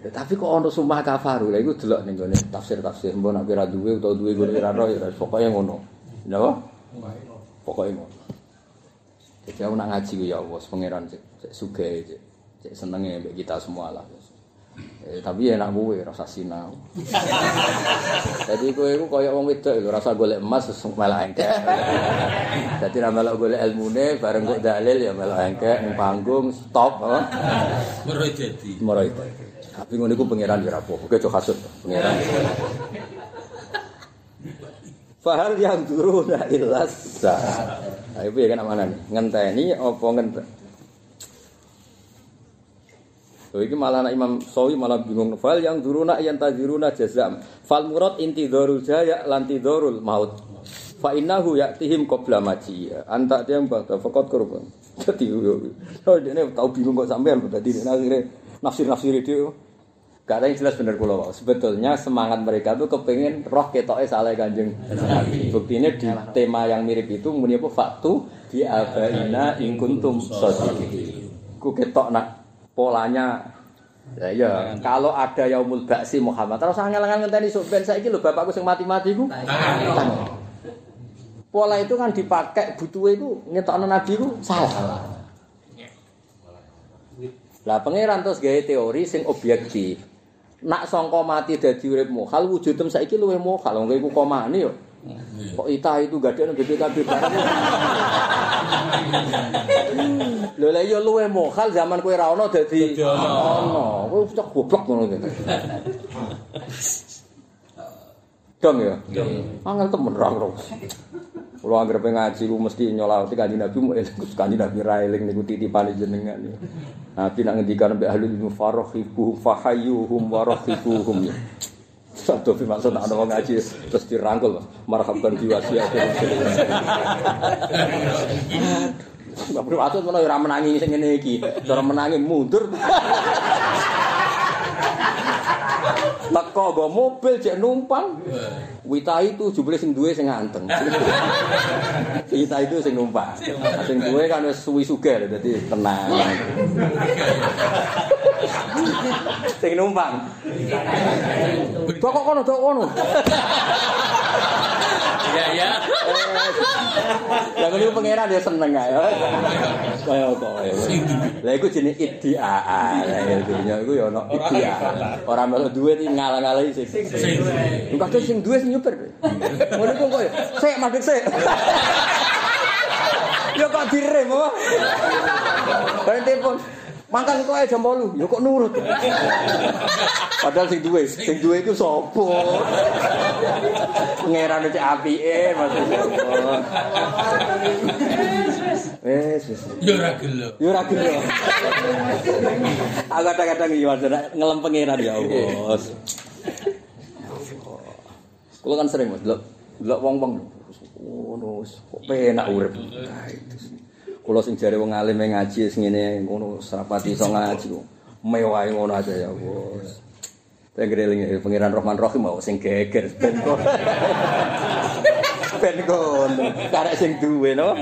Speaker 1: Ya, tapi kok ono sumpah kafaru, lah iku delok ning gone tafsir-tafsir mbok nek ora duwe utawa duwe gone ora roh ya pokoke ngono. Napa? Pokoke ngono. Jadi aku nak ngaji ya Allah, pangeran sik sik sugih sik. Cek senenge mbek kita semua lah. Eh, tapi ya enak kowe rasa sinau. Jadi kowe iku kaya wong wedok lho rasa golek emas terus melok engkek. Dadi ra melok golek ilmune bareng kok dalil ya melok engkek ning panggung stop.
Speaker 4: Meroy jadi.
Speaker 1: Moro itu. Tapi ngono iku pangeran ya. Oke cok hasud pangeran. Fahal yang turuna ilas Nah, itu ya kan nih? Ngenteni apa ngenten? Tuh iki malah anak Imam Sawi malah bingung. Fal yang turuna yang tajiruna jazam. Fal murad inti dorul jaya lanti dorul maut. Fa innahu ya'tihim qabla maji. Anta dia mbak fakot korban. Jadi yo. Oh dia tahu bingung kok sampean tadi akhirnya nafsir-nafsir dia. Gak ada yang jelas bener kula wae. Sebetulnya semangat mereka tuh kepengen roh ketoke saleh Kanjeng Nabi. Buktinya di tema yang mirip itu muni apa faktu di abaina in kuntum shadiqin. Ku ketok nak polanya Ya, ya. kalau ada yaumul baksi Muhammad, terus angel-angel ngenteni sok ben saiki lho bapakku sing mati-mati ku. Pola itu kan dipakai butuh itu ngetokno nabi ku salah. Lah pangeran terus gawe teori sing objektif. Nak sangka mati dadi urip mohal wujudem saiki luwih mohal wong iku komane yo. Kok ita itu gak ada BPKB barang. Lho lah iya luwih mohal zaman kowe ra ono dadi ono. Kowe cek goblok ngono iki. Dong ya. Angel temen ra ora. Kulo anggere ngaji ku mesti nyolawati kanjeng Nabi mu eling kanjeng Nabi ra eling niku titipane jenengan. Nabi nak ngendikan mbek ahlul ilmu farahibu fahayyuhum warahibuhum. Sabtu fi maksud ana wong ngaji terus dirangkul marhaban diwasiat. Mbak Bro Atut menawa ora menangi sing ngene iki. Cara menangi mundur. Teko go mobil cek numpang. Wita itu jumlah sing duwe sing nganteng. Wita itu sing numpang. Sing duwe kan wis suwi sugih dadi tenang. sing numpang. Kok kono kok kono.
Speaker 4: Iya ya.
Speaker 1: Lah ngono pangeran dia seneng ae. Kaya kok. Lah iku jenenge iddia. Lah dunya iku ya ono iddia. Ora melu duwe ngalang-alangi sing. Sing kadang sing duwe sing nyuper. Ngono iku kok. Sik madhek sik. Yo kok direm apa? Bareng Makan kok jam 8. Yo kok nurut. Padahal sing duwe, sing duwe iku sapa? Pangeran cek apike maksudnya. Wes wes.
Speaker 4: Yo ora gelo.
Speaker 1: Yo ora gelo. Aku kadang-kadang iya ngelem pangeran ya Allah. Kulo kan sering Mas, delok delok wong-wong ngono kok penak urip. Kulo sing jare wong alim ngaji sing ngene ngono serapati iso ngaji. Mewah ngono aja ya bos. Tenggeling pangeran Rahman Rahim mau sing geger ben kok. Ben kono. Karek sing duwe no.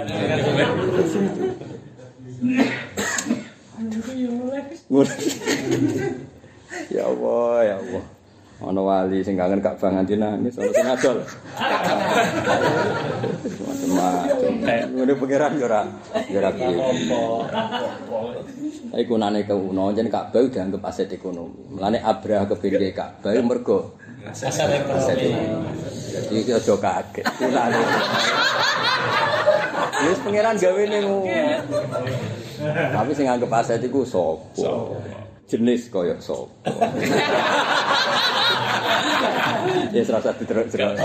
Speaker 1: Ya Allah, ya Allah. Ana wali sing kangen Ka'bah nganti nangis, ana sing adol. Macam-macam. Ngene pangeran yo ora yo ora piye. Iku nane kuno, jen Ka'bah dianggap aset ekonomi. Mulane Abrah kepinggir Ka'bah mergo aset ekonomi. Jadi iki aja kaget. Kunane. Wis pangeran gawe ning Tapi sing anggap aset iku sapa? Jenis koyo sapa? Ya serasa diterus-terus.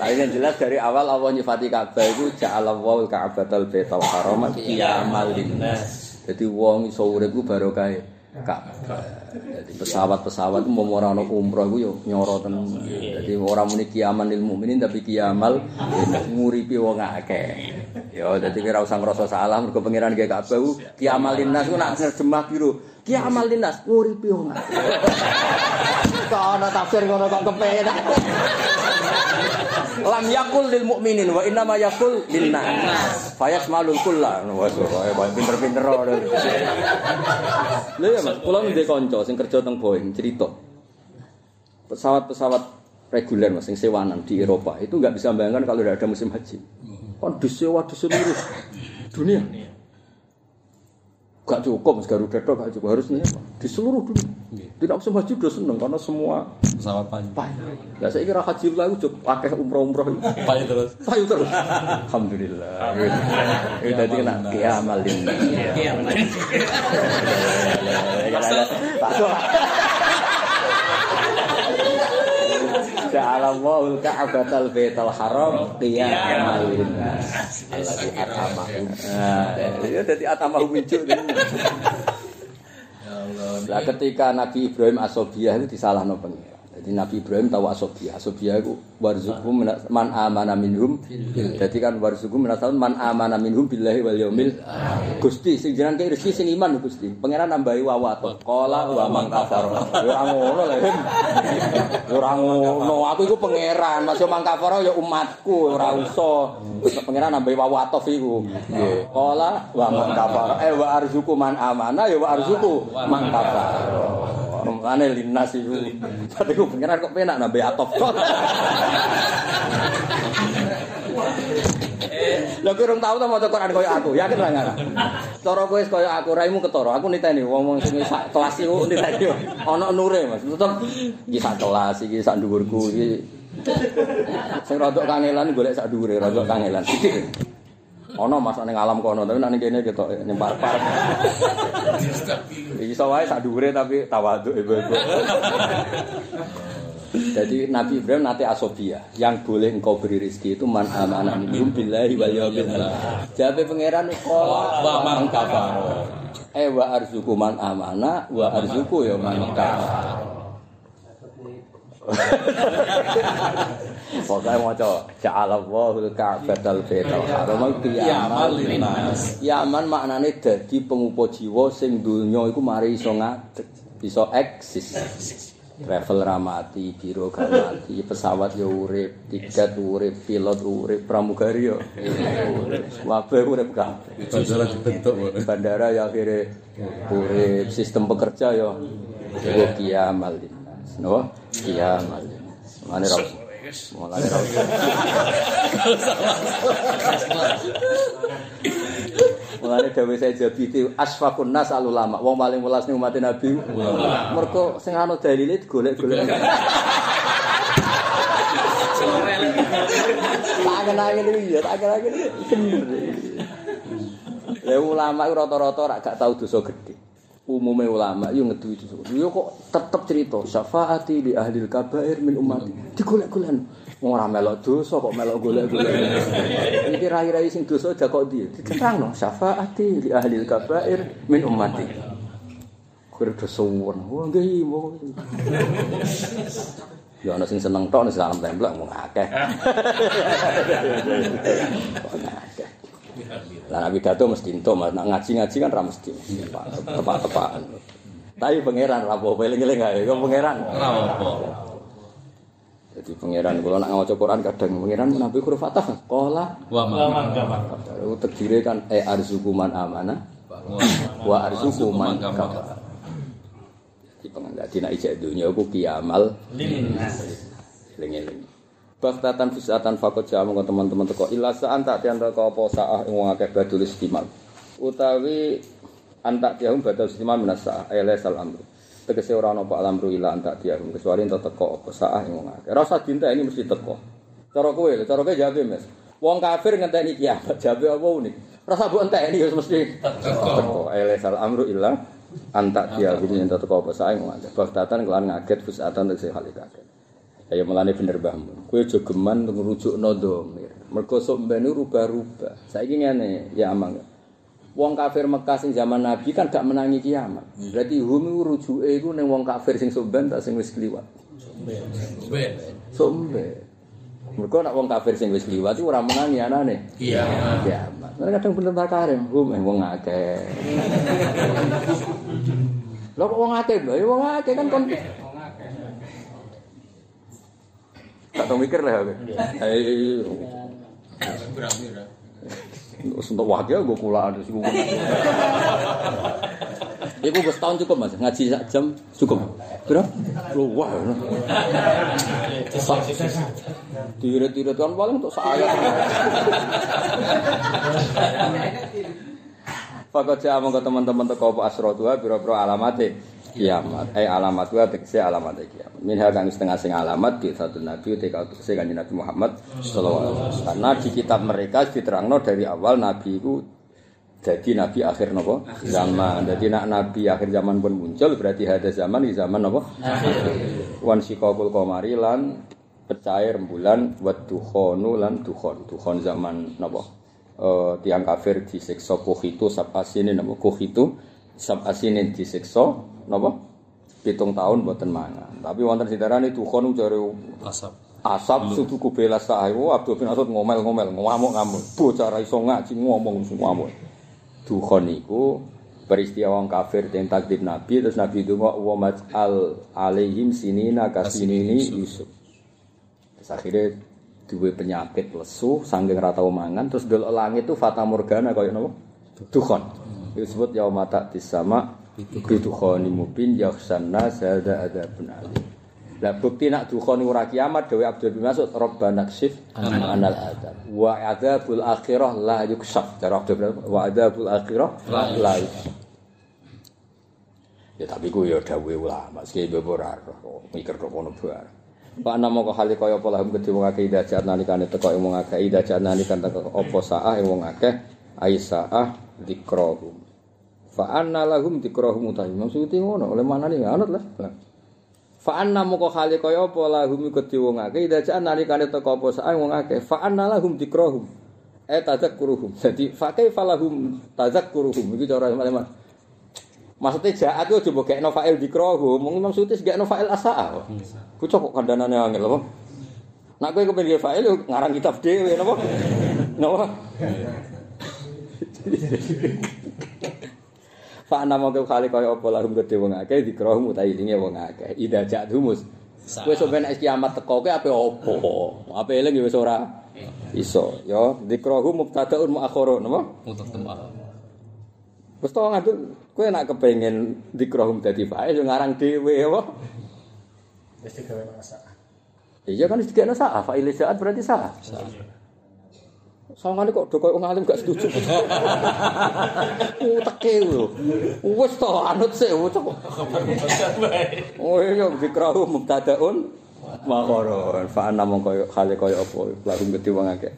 Speaker 1: Tapi yang jelas dari awal Allah nyifati Ka'bah itu ja'alallahu ka'batal baital haram qiyamal linnas. Jadi wong iso urip ku barokah Ka'bah. Pesawat-pesawat mau ora ono umroh iku yo nyoro tenan. Jadi ora muni kiaman lil mukminin tapi kiamal nguripi wong akeh. Yo dadi kira usah ngrasa salah mergo pangeran gawe Ka'bah ku kiamal linnas ku nak terjemah biru. Kiamal linnas nguripi wong akeh. Kok ana tafsir ngono kok kepenak. Lam yakul lil mukminin wa inna ma yakul lin nas. Fayasmalul kullah. Wes kaya pinter-pinter. Lha ya Mas, kula ndek kanca sing kerja teng Boeing cerita. Pesawat-pesawat reguler Mas sing sewanan di Eropa itu nggak bisa bayangkan kalau tidak ada musim haji. Kan disewa di seluruh dunia. Gak cukup, Garuda tok gak cukup harusnya apa? di seluruh dunia. Tidak usah maju udah seneng karena semua
Speaker 3: Pesawat payu.
Speaker 1: payu. Ya saya kira haji lah udah pakai umroh-umroh itu.
Speaker 3: Payu terus.
Speaker 1: Payu terus. Alhamdulillah. Itu tadi kena kiamalin.
Speaker 4: Iya,
Speaker 1: Tak ja'alallahul ka'batal baitul haram qiyaman lin-nas. Allahu. Ya dadi atama muncul. Allah. Lah ketika Nabi Ibrahim asobiah itu disalahno pengen. Jadi Nabi Ibrahim tahu asobiah. Asobiah itu warzuqhum min- man amana minhum. Jadi kan warzuqhum min man amana minhum billahi wal yaumil Gusti sing jenengan ki rezeki sing iman Gusti. Pangeran nambahi wawato. Qala wa man kafar. Ya ora ngono lho. Ya ora ngono. Aku iku pangeran, masih mang kafar ya umatku ora usah. Pangeran nambahi wawato iku. Nggih. Qala wa man kafar. Eh wa arzuku man amana ya wa arzuku man kafar. Mane linas iku. Tapi ku pangeran kok penak nambahi atof. Lah kowe urung tau ta maca Quran koyo aku, yakin ra enggak? Cara kowe koyo aku, raimu ketara. Aku niteni wong-wong sing sak kelas iku niteni ana nure, Mas. Tetep iki sak kelas iki sak dhuwurku iki. Sing rodok kangelan golek sak dhuwure, rodok kangelan. Sithik. Ana mas ning alam kono, tapi nek ning kene ketok ning parpar. Iki iso wae sak dhuwure tapi tawaduk ibu-ibu. Jadi Nabi Ibrahim nanti asobia yang boleh engkau beri rezeki itu man amana minhum billahi wal yaumil akhir. Jabe pangeran qala wa man. Eh wa arzuku man amana wa arzuku ya man. Pokoknya mau coba Ja'alallahul ka'batal baital haram qiyamal linnas. Yaman maknane dadi pengupo jiwa sing donya iku mari iso ngadeg, iso eksis. Travel ramati, biro gak mati, pesawat ya urip, tiket urip, pilot urip, pramugari ya urip. Wabah urip kabeh.
Speaker 3: Bandara dibentuk. Bu.
Speaker 1: Bandara ya akhirnya urip, sistem pekerja ya iku kiamal linnas. Napa? Kiamal linnas. Mane ra Mulane ra Mulane dawuh saya jabiti asfaqun nas al ulama. Wong paling welas ning umat Nabi. Mergo sing anu dalile digolek-golek. Kenal iki ya, iki. Bener. Lah ulama iku rata-rata gak tau dosa gedhe. Umume ulama yo ngeduwi dosa. Yo kok tetep cerita syafaati li ahli kabair min ummati. Digolek-golek. Ora melok dosa kok melok golek-golek. Iki rai-rai sing dosa aja kok ndi? Diterangno syafaati li ahli kabair min ummati. Kure dosa wong. Wah nggih. Ya ana sing seneng tok nek salam templek mung akeh. Lah nek pidato mesti entuk, Mas. Nek ngaji-ngaji kan ra mesti. Tepak-tepakan. Tapi pangeran ra apa eling-eling ae. Kok pangeran?
Speaker 3: Apa.
Speaker 1: Jadi pangeran kula nak maca Quran kadang pangeran nabi huruf fatah. Qala
Speaker 3: Wa man
Speaker 1: Itu terdiri kan e arzuku man amana wa arzuku man kafar. Di pengen dadi nek ijek dunya iku kiamal eling-eling. Baktatan fusatan fakot jamu ke teman-teman teko illa sa'an tak tian teko sa'ah ing wong akeh badul. Utawi antak tiahum badul istimal minas sa'ah elesal amru. Tegese ora ana apa alamru illa antak tiahum kecuali entuk teko apa sa'ah ing wong akeh. Rasa dinta ini mesti teko. Cara kowe, cara kowe jawab Mas. Wong kafir ngenteni kiamat, jawab apa unik? Rasa mbok enteni wis mesti teko. Elesal amru illa antak tiahum yen teko apa sa'ah ing wong akeh. Baktatan kelan ngaget fusatan tegese hal kaget. Ya mulane bener mbahmu. Kowe aja geman ngrujukno dhamir. Mergo sok mbene rubah-rubah. Saiki ngene, ya amang. Wong kafir Mekah sing zaman Nabi kan gak menangi kiamat. Berarti hum rujuke iku ning wong kafir sing somben tak sing wis kliwat.
Speaker 4: Ben.
Speaker 1: Somben. Mergo nek wong kafir sing wis kliwat iku ora menangi anane.
Speaker 4: Iya.
Speaker 1: Kiamat. Mereka kadang bener tak karim, hum eh wong akeh. Kok wong akeh, lho ya wong akeh kan kon Tak tau mikir lah aku. Eh, untuk wakil gue kulaan terus gue. Iku gue setahun cukup mas, ngaji sak jam cukup. Berapa? Lu wah. Tirit-tirit kan paling untuk saya. Fakat jaa mongko teman-teman teko apa asrotuha pira-pira alamate kiamat. Eh alamat wa tegese alamat kiamat. Minha kang setengah sing alamat di satu nabi teka tegese kanjeng Nabi Muhammad sallallahu alaihi wasallam. Karena di kitab mereka diterangno dari awal nabi itu jadi nabi akhir nopo zaman. Jadi nak nabi akhir zaman pun muncul berarti ada zaman di zaman nopo wan sikokul komari lan pecair rembulan wat dukhonu lan dukhon. Dukhon zaman nopo eh, tiang kafir disiksa kuhitu sab asinin nopo kuhitu sab asinin disiksa nopo pitung tahun boten mangan. Tapi wonten sindarane dukhon jare
Speaker 3: Asap.
Speaker 1: asap sudu kubela sahiwo Abdul bin Asad ngomel-ngomel ngamuk-ngamuk. Bocah ra iso ngaji ngomong ngamuk. Dukhon niku peristiwa wong kafir yang takdir Nabi terus Nabi itu mau wa al alaihim sinina kasinini Yusuf. Terus akhirnya duwe penyakit lesu sanggeng ra tau mangan terus delok langit itu fata morgana kaya napa? Dukhon itu disebut yaumata tisama bidukhoni mubin yakhsanna sada adabun alim. Lah bukti nak dukhoni ora kiamat dewe Abdul bin Mas'ud Rabbana kshif anal adab wa adzabul akhirah la yukshaf cara Abdul bin wa adzabul akhirah la yukshaf Ya tapi ku ya dawuhe ulama, sing ora roh, mikir kok ngono bar. Pak namo kok hale kaya apa lahum gedhe wong akeh idajat nalikane teko wong akeh idajat nalikane teko. Apa saah wong akeh? Aisaah dzikrahum. Fa anna lahum dzikrahum utahi maksud ngono oleh mana nih anut lah. Fa anna moko hale kaya apa lahum wong akeh idajat nalikane teko apa saah wong akeh fa anna lahum dzikrahum. Eh tazakkuruhum. Jadi fa kaifa lahum tazakkuruhum iki cara teman Maksudnya jahat itu coba kayak nofail dikrohu, mungkin maksudnya gak nofail asa. Bocah kok kandanane angel apa? Nak kowe kepen fa'il yo ngarang kitab dhewe napa? Napa? Fa nama ke kali kaya apa lahum gede wong akeh dikrohu mutai linge wong akeh. Ida jak dumus. Kowe sampeyan nek kiamat teko kowe ape opo? Ape eling yo wis ora iso. Yo dikrohu mubtadaun muakhirun napa?
Speaker 3: Tembak.
Speaker 1: Wis to ngadul kowe nek kepengin dikrohum dadi fa'il yo ngarang dhewe apa?
Speaker 4: Wis digawe masak.
Speaker 1: Iya kan dikene saah, fa'il jaat berarti salah. Sawangane kok do koyo wong alim gak setuju. Uteke lho. Wis to anut sik ucap. Oh iya dikrahu mubtadaun makoro. Fa ana mongko hale koyo apa lahum gede wong akeh.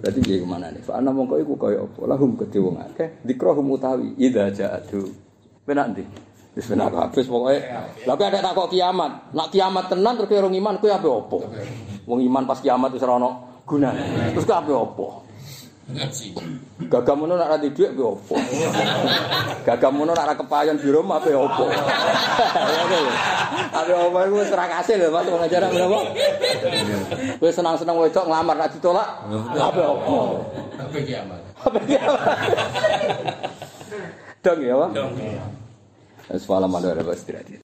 Speaker 1: Berarti piye ke mana nih? Fa ana mongko iku koyo apa lahum gede wong akeh dikrahu mutawi idza ja'atu. Penak ndi? Wis habis pokoke. Lah kowe ada takok kiamat. Nak kiamat tenan terus kowe ora iman kowe ape apa? Wong iman pas kiamat wis ora ono gunane. Terus kowe ape apa? Gagam ngono nak ra dhuwit kuwi opo? Gagam ngono nak ra kepayon di rumah kuwi opo? Ade opo iku wis ra kasil lho Mas ngajar berapa? Wis senang-senang wedok nglamar nak ditolak. Apa
Speaker 3: opo? Apa kiamat?
Speaker 1: Dong ya, Bang. Dong. Asfalamu alaikum warahmatullahi